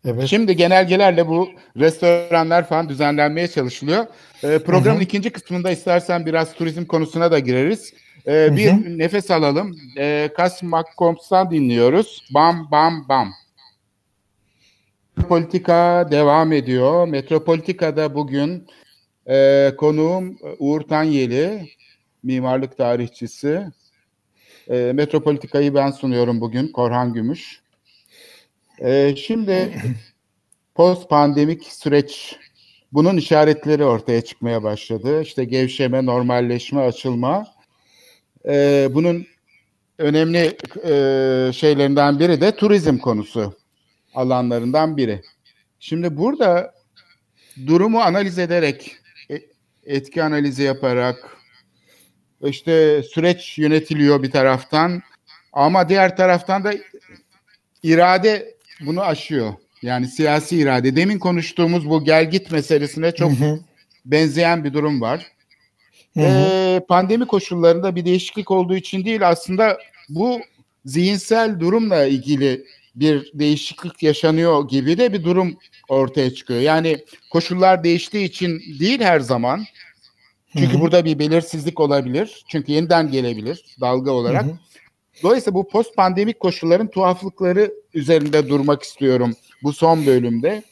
Evet. Şimdi genelgelerle bu restoranlar falan düzenlenmeye çalışılıyor. Ee, programın Hı hı. ikinci kısmında istersen biraz turizm konusuna da gireriz. Ee, bir Hı nefes alalım. Ee, Kas McCombs'tan dinliyoruz. Bam bam bam. Metropolitika devam ediyor. Metropolitika'da bugün e, konuğum Uğur Tanyeli, mimarlık tarihçisi. E, Metropolitika'yı ben sunuyorum bugün, Korhan Gümüş. E, şimdi post pandemik süreç bunun işaretleri ortaya çıkmaya başladı. İşte gevşeme, normalleşme, açılma. E, bunun önemli e, şeylerinden biri de turizm konusu alanlarından biri. Şimdi burada durumu analiz ederek, e- etki analizi yaparak, işte süreç yönetiliyor bir taraftan ama diğer taraftan da irade bunu aşıyor. Yani siyasi irade. Demin konuştuğumuz bu gel git meselesine çok Hı hı. benzeyen bir durum var. Hı hı. Ee, pandemi koşullarında bir değişiklik olduğu için değil aslında bu zihinsel durumla ilgili bir değişiklik yaşanıyor gibi de bir durum ortaya çıkıyor. Yani koşullar değiştiği için değil her zaman. Çünkü Hı hı. burada bir belirsizlik olabilir. Çünkü yeniden gelebilir dalga olarak. Hı hı. Dolayısıyla bu post pandemik koşulların tuhaflıkları üzerinde durmak istiyorum bu son bölümde.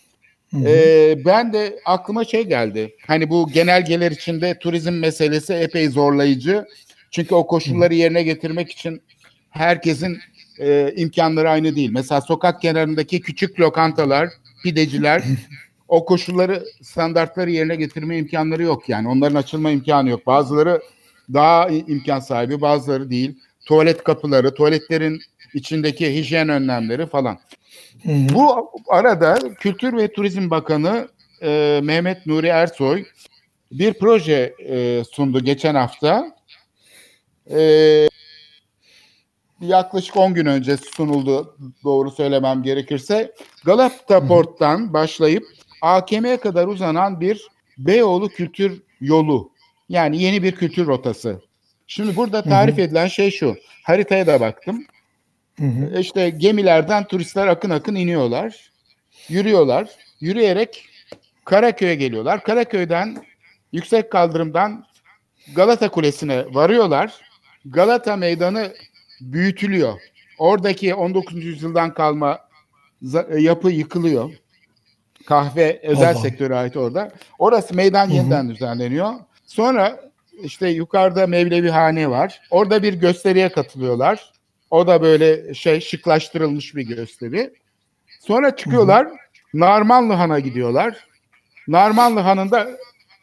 Hı hı. Ee, ben de aklıma şey geldi. Hani bu genelgeler içinde turizm meselesi epey zorlayıcı. Çünkü o koşulları yerine getirmek için herkesin e, imkanları aynı değil. Mesela sokak kenarındaki küçük lokantalar, pideciler o koşulları, standartları yerine getirme imkanları yok yani. Onların açılma imkanı yok. Bazıları daha imkan sahibi, bazıları değil. Tuvalet kapıları, tuvaletlerin içindeki hijyen önlemleri falan. Hı hı. Bu arada Kültür ve Turizm Bakanı e, Mehmet Nuri Ersoy bir proje e, sundu geçen hafta. E, yaklaşık 10 gün önce sunuldu doğru söylemem gerekirse. Galata Port'tan başlayıp AKM'ye kadar uzanan bir Beyoğlu kültür yolu. Yani yeni bir kültür rotası. Şimdi burada tarif edilen şey şu. Haritaya da baktım. Hı. İşte gemilerden turistler akın akın iniyorlar. Yürüyorlar. Yürüyerek Karaköy'e geliyorlar. Karaköy'den yüksek kaldırımdan Galata Kulesi'ne varıyorlar. Galata Meydanı büyütülüyor. Oradaki 19. yüzyıldan kalma yapı yıkılıyor. Kahve özel Allah. sektöre ait orada. Orası meydan yeniden düzenleniyor. Sonra işte yukarıda Mevlevi Hane var. Orada bir gösteriye katılıyorlar. O da böyle şey şıklaştırılmış bir gösteri. Sonra çıkıyorlar. Narmanlı Han'a gidiyorlar. Narmanlı Han'ında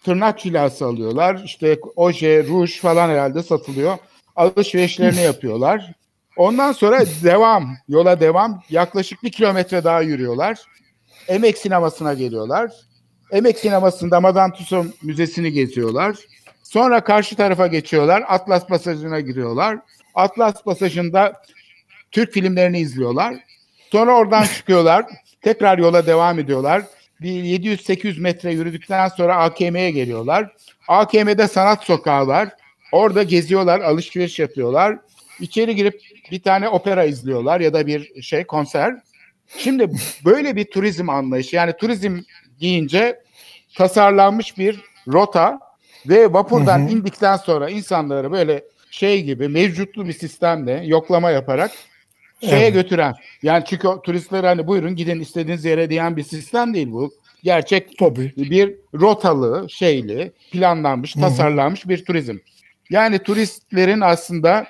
tırnak cilası alıyorlar. İşte oje, ruj falan herhalde satılıyor. Alışverişlerini yapıyorlar. Ondan sonra devam, yola devam. Yaklaşık bir kilometre daha yürüyorlar. Emek sinemasına geliyorlar. Emek sinemasında Madame Tussauds Müzesi'ni geziyorlar. Sonra karşı tarafa geçiyorlar. Atlas Pasajı'na giriyorlar. Atlas Pasajı'nda Türk filmlerini izliyorlar. Sonra oradan çıkıyorlar. Tekrar yola devam ediyorlar. Bir 700-800 metre yürüdükten sonra AKM'ye geliyorlar. AKM'de sanat sokağı var. Orada geziyorlar, alışveriş yapıyorlar. İçeri girip bir tane opera izliyorlar ya da bir şey konser. Şimdi böyle bir turizm anlayışı yani turizm deyince tasarlanmış bir rota ve vapurdan hı hı. indikten sonra insanları böyle şey gibi mevcutlu bir sistemle yoklama yaparak şeye evet. götüren. Yani çünkü turistler hani buyurun gidin istediğiniz yere diyen bir sistem değil bu. Gerçek Tabii. bir rotalı, şeyli, planlanmış, Hı-hı. tasarlanmış bir turizm. Yani turistlerin aslında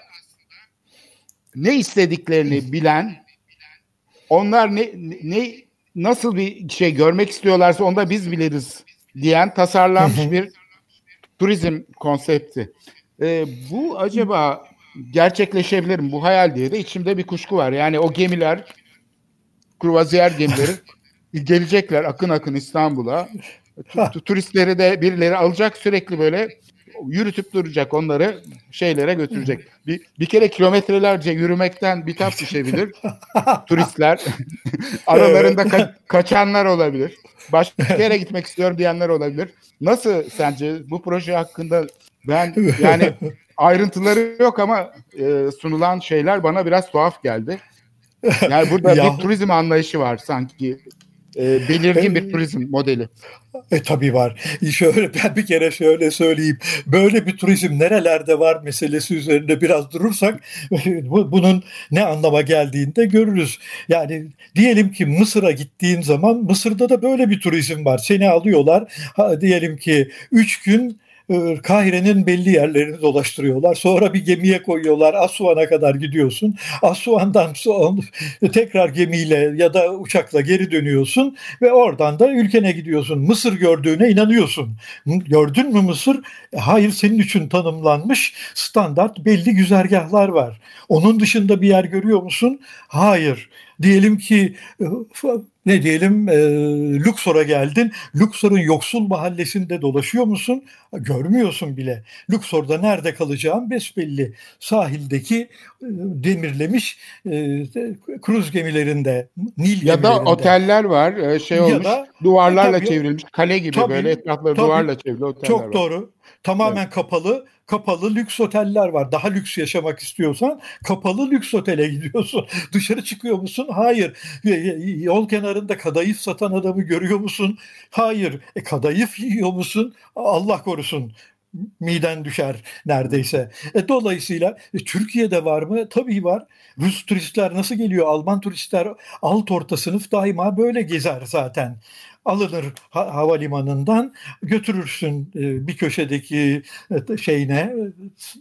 ne istediklerini bilen, onlar ne ne nasıl bir şey görmek istiyorlarsa onda biz biliriz diyen tasarlanmış bir turizm konsepti. Ee, bu acaba gerçekleşebilir mi? Bu hayal diye de içimde bir kuşku var. Yani o gemiler, kruvaziyer gemileri gelecekler akın akın İstanbul'a. Turistleri de birileri alacak sürekli böyle yürütüp duracak onları şeylere götürecek. Bir, bir kere kilometrelerce yürümekten bitap düşebilir turistler. Aralarında ka- kaçanlar olabilir. Başka yere gitmek istiyorum diyenler olabilir. Nasıl sence bu proje hakkında ben yani ayrıntıları yok ama e, sunulan şeyler bana biraz tuhaf geldi. Yani burada bir turizm anlayışı var sanki e, belirgin bir turizm modeli. E tabii var. Şöyle ben bir kere şöyle söyleyeyim. Böyle bir turizm nerelerde var meselesi üzerinde biraz durursak bunun ne anlama geldiğini de görürüz. Yani diyelim ki Mısır'a gittiğin zaman Mısır'da da böyle bir turizm var. Seni alıyorlar. Ha, diyelim ki 3 gün Kahire'nin belli yerlerini dolaştırıyorlar. Sonra bir gemiye koyuyorlar. Asuan'a kadar gidiyorsun. Asuan'dan sonra tekrar gemiyle ya da uçakla geri dönüyorsun ve oradan da ülkene gidiyorsun. Mısır gördüğüne inanıyorsun. Gördün mü Mısır? E, hayır senin için tanımlanmış standart belli güzergahlar var. Onun dışında bir yer görüyor musun? Hayır. Diyelim ki e, ne diyelim e, Luxor'a geldin. Luxor'un yoksul mahallesinde dolaşıyor musun? Görmüyorsun bile. Luxor'da nerede kalacağın besbelli. Sahildeki e, demirlemiş e, kruz gemilerinde, Nil Ya da oteller var. E, şey olmuş. Da, duvarlarla tabii, çevrilmiş. Kale gibi tabii, böyle etrafları tabii, duvarla çevrili oteller çok var. Çok doğru. Tamamen evet. kapalı kapalı lüks oteller var. Daha lüks yaşamak istiyorsan kapalı lüks otele gidiyorsun. Dışarı çıkıyor musun? Hayır. Yol kenarında kadayıf satan adamı görüyor musun? Hayır. E kadayıf yiyor musun? Allah korusun miden düşer neredeyse. E, dolayısıyla e, Türkiye'de var mı? Tabii var. Rus turistler nasıl geliyor? Alman turistler alt orta sınıf daima böyle gezer zaten. Alınır ha- havalimanından götürürsün e, bir köşedeki e, şeyine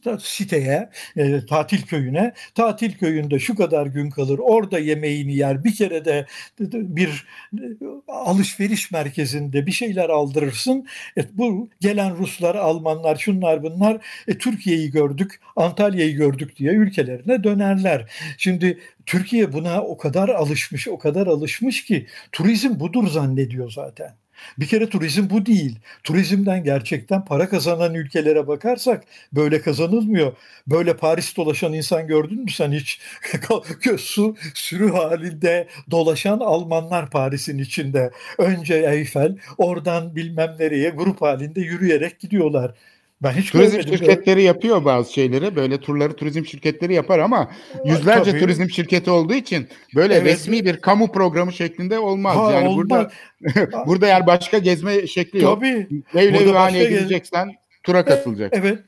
e, siteye e, tatil köyüne. Tatil köyünde şu kadar gün kalır orada yemeğini yer bir kere de bir e, alışveriş merkezinde bir şeyler aldırırsın. E, bu gelen Ruslar Almanlar şunlar bunlar e, Türkiye'yi gördük Antalya'yı gördük diye ülkelerine dönerler. Şimdi Türkiye buna o kadar alışmış, o kadar alışmış ki turizm budur zannediyor zaten. Bir kere turizm bu değil. Turizmden gerçekten para kazanan ülkelere bakarsak böyle kazanılmıyor. Böyle Paris dolaşan insan gördün mü sen hiç? Su sürü halinde dolaşan Almanlar Paris'in içinde. Önce Eyfel, oradan bilmem nereye grup halinde yürüyerek gidiyorlar. Ben hiç turizm görmedim. şirketleri yapıyor bazı şeyleri. Böyle turları turizm şirketleri yapar ama yüzlerce Tabii. turizm şirketi olduğu için böyle Evet. resmi bir kamu programı şeklinde olmaz. Ha, yani olmaz. burada burada yani başka gezme şekli yok. Tabii. Mevlevi Burada Hane'ye gideceksen tura katılacak. Evet.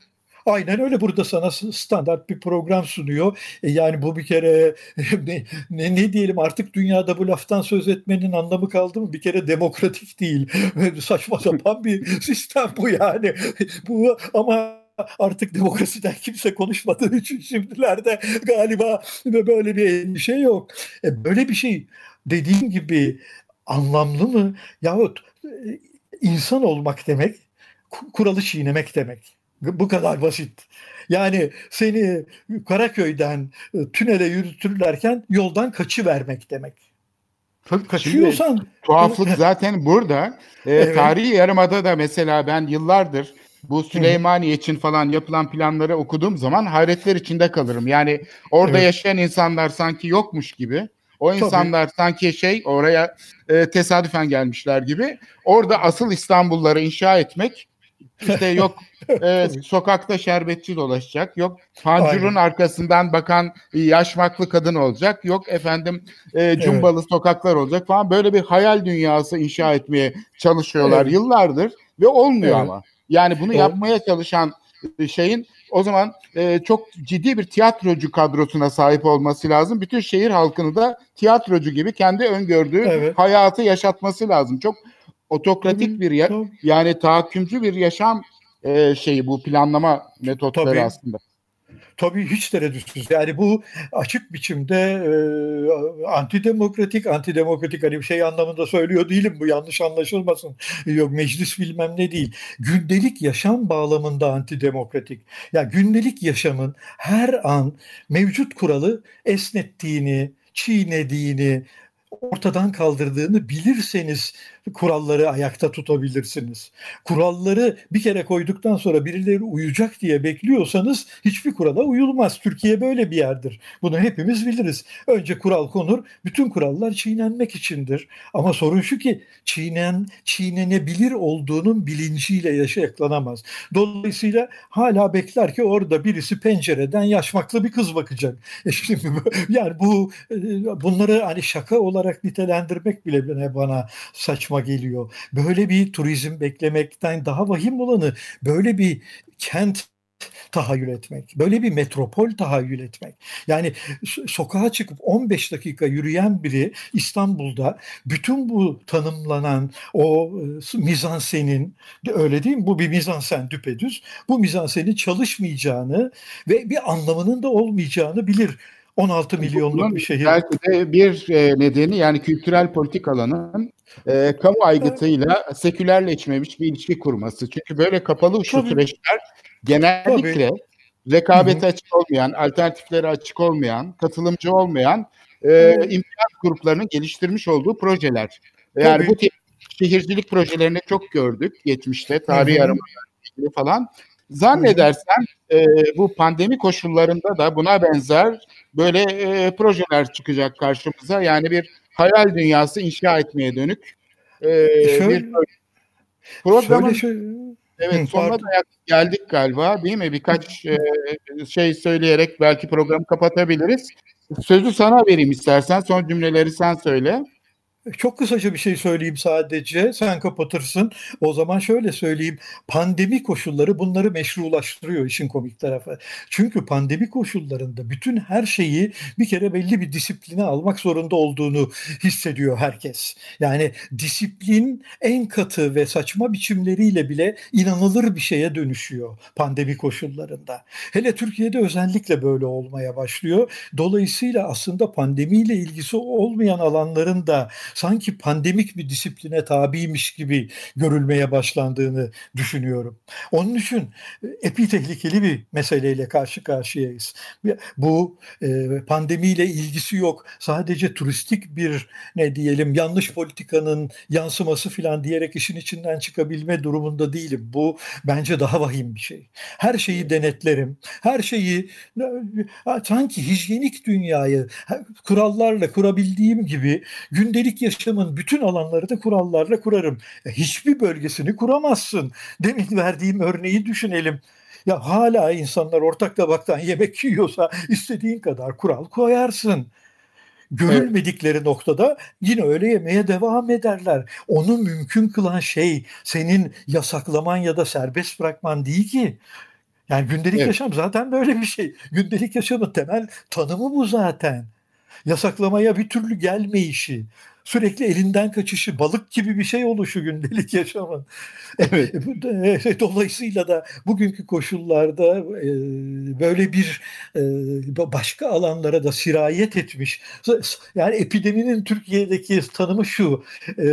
Aynen öyle burada sana standart bir program sunuyor. E yani bu bir kere ne, ne, ne diyelim artık dünyada bu laftan söz etmenin anlamı kaldı mı? Bir kere demokratik değil. Saçma sapan bir sistem bu yani. Bu ama artık demokrasiden kimse konuşmadığı için şimdilerde galiba böyle bir endişe yok. E böyle bir şey dediğim gibi anlamlı mı? Yahut e, insan olmak demek ku- kuralı çiğnemek demek. Bu kadar basit. Yani seni Karaköy'den e, tünele yürütürlerken yoldan kaçı vermek demek. Kaçıyorsan Tuhaflık zaten burada. Ee, Evet. Tarihi Yarımada'da mesela ben yıllardır bu Süleymaniye için falan yapılan planları okuduğum zaman hayretler içinde kalırım. Yani orada Evet. yaşayan insanlar sanki yokmuş gibi. O Tabii. insanlar sanki şey oraya e, tesadüfen gelmişler gibi. Orada asıl İstanbulları inşa etmek işte yok e, sokakta şerbetçi dolaşacak. Yok pancurun Aynen. arkasından bakan yaşmaklı kadın olacak. Yok efendim e, cumbalı sokaklar olacak falan. Böyle bir hayal dünyası inşa etmeye çalışıyorlar Evet. yıllardır ve olmuyor Evet. ama. Yani bunu Ol- yapmaya çalışan şeyin o zaman e, çok ciddi bir tiyatrocu kadrosuna sahip olması lazım. Bütün şehir halkını da tiyatrocu gibi kendi öngördüğü Evet. hayatı yaşatması lazım. Çok otokratik Tabii, bir ya- tabii. yani tahakkümcü bir yaşam e, şeyi bu planlama metotları Tabii. aslında. Tabii hiç tereddütsüz. Yani bu açık biçimde e, antidemokratik, antidemokratik hani bir şey anlamında söylüyor değilim bu yanlış anlaşılmasın. Yok meclis bilmem ne değil. Gündelik yaşam bağlamında antidemokratik. Ya gündelik yaşamın her an mevcut kuralı esnettiğini, çiğnediğini, ortadan kaldırdığını bilirseniz kuralları ayakta tutabilirsiniz. Kuralları bir kere koyduktan sonra birileri uyacak diye bekliyorsanız hiçbir kurala uyulmaz. Türkiye böyle bir yerdir. Bunu hepimiz biliriz. Önce kural konur, bütün kurallar çiğnenmek içindir. Ama sorun şu ki çiğnen, çiğnenebilir olduğunun bilinciyle yaşayaklanamaz. Dolayısıyla hala bekler ki orada birisi pencereden yaşmaklı bir kız bakacak. E şimdi yani bu e, bunları hani şaka olarak nitelendirmek bile bana saçma geliyor. Böyle bir turizm beklemekten daha vahim olanı böyle bir kent tahayyül etmek, böyle bir metropol tahayyül etmek. Yani so- sokağa çıkıp 15 dakika yürüyen biri İstanbul'da bütün bu tanımlanan o e, mizansenin öyle değil mi? Bu bir mizansen düpedüz. Bu mizansenin çalışmayacağını ve bir anlamının da olmayacağını bilir. 16 milyonluk Bunun bir şehir. Belki de bir e, nedeni yani kültürel politikaların e, kamu aygıtıyla sekülerleşmemiş bir ilişki kurması. Çünkü böyle kapalı uçlu Tabii. süreçler genellikle rekabete Hı hı. açık olmayan, alternatiflere açık olmayan, katılımcı olmayan e, imkan gruplarının geliştirmiş olduğu projeler. Yani Tabii. bu tip şehircilik projelerini çok gördük geçmişte, hı. aramalarla ilgili falan. Zannedersen e, bu pandemi koşullarında da buna benzer böyle e, projeler çıkacak karşımıza. Yani bir hayal dünyası inşa etmeye dönük e, Şöyle- bir programın Şöyle şöyle evet Hı, sonuna da geldik galiba değil mi? Birkaç e, şey söyleyerek belki programı kapatabiliriz. Sözü sana vereyim istersen. Son cümleleri sen söyle. Çok kısaca bir şey söyleyeyim sadece. Sen kapatırsın. O zaman şöyle söyleyeyim. Pandemi koşulları bunları meşrulaştırıyor işin komik tarafı. Çünkü pandemi koşullarında bütün her şeyi bir kere belli bir disipline almak zorunda olduğunu hissediyor herkes. Yani disiplin en katı ve saçma biçimleriyle bile inanılır bir şeye dönüşüyor pandemi koşullarında. Hele Türkiye'de özellikle böyle olmaya başlıyor. Dolayısıyla aslında pandemiyle ilgisi olmayan alanların da sanki pandemik bir disipline tabiymiş gibi görülmeye başlandığını düşünüyorum. Onun için e, epi tehlikeli bir meseleyle karşı karşıyayız. Bu e, pandemiyle ilgisi yok. Sadece turistik bir ne diyelim yanlış politikanın yansıması falan diyerek işin içinden çıkabilme durumunda değilim. Bu bence daha vahim bir şey. Her şeyi denetlerim. Her şeyi sanki hijyenik dünyayı kurallarla kurabildiğim gibi gündelik yaşamın bütün alanları da kurallarla kurarım. E, hiçbir bölgesini kuramazsın. Demin verdiğim örneği düşünelim. Ya hala insanlar ortak tabaktan yemek yiyorsa istediğin kadar kural koyarsın. Görülmedikleri evet. noktada yine öyle yemeye devam ederler. Onu mümkün kılan şey senin yasaklaman ya da serbest bırakman değil ki. Yani gündelik evet. yaşam zaten böyle bir şey. Gündelik yaşamın temel tanımı bu zaten. Yasaklamaya bir türlü gelmeyişi sürekli elinden kaçışı, balık gibi bir şey oluşu gündelik yaşamın. Evet. Dolayısıyla da bugünkü koşullarda e, böyle bir e, başka alanlara da sirayet etmiş. Yani epideminin Türkiye'deki tanımı şu, e,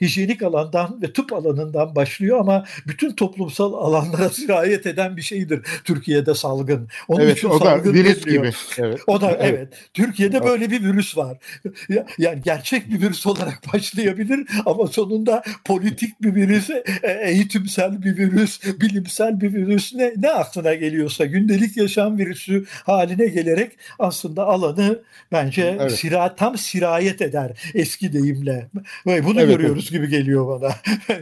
hijyenik alandan ve tıp alanından başlıyor ama bütün toplumsal alanlara sirayet eden bir şeydir Türkiye'de salgın. Onun evet, için o salgın da virüs gibi. Evet. O da evet. evet. Türkiye'de böyle bir virüs var. Yani gerçek bir virüs virüs olarak başlayabilir ama sonunda politik bir virüs, e, eğitimsel bir virüs, bilimsel bir virüs ne, ne aklına geliyorsa gündelik yaşam virüsü haline gelerek aslında alanı bence evet. sira, tam sirayet eder eski deyimle. Ve bunu evet, görüyoruz evet. gibi geliyor bana.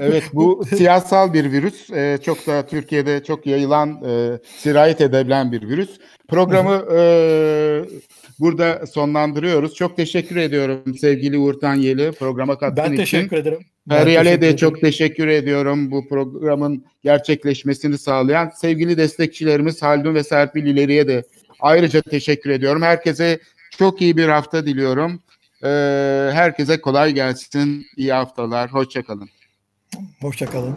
evet bu siyasal bir virüs. Ee, çok da Türkiye'de çok yayılan, e, sirayet edebilen bir virüs. Programı e, burada sonlandırıyoruz. Çok teşekkür ediyorum sevgili Uğur Tanyeli programa katkın için. Ben teşekkür ederim. Feryal'e de çok teşekkür ediyorum bu programın gerçekleşmesini sağlayan. Sevgili destekçilerimiz Haldun ve Serpil İleri'ye de ayrıca teşekkür ediyorum. Herkese çok iyi bir hafta diliyorum. Ee, herkese kolay gelsin. İyi haftalar. Hoşçakalın. Hoşçakalın.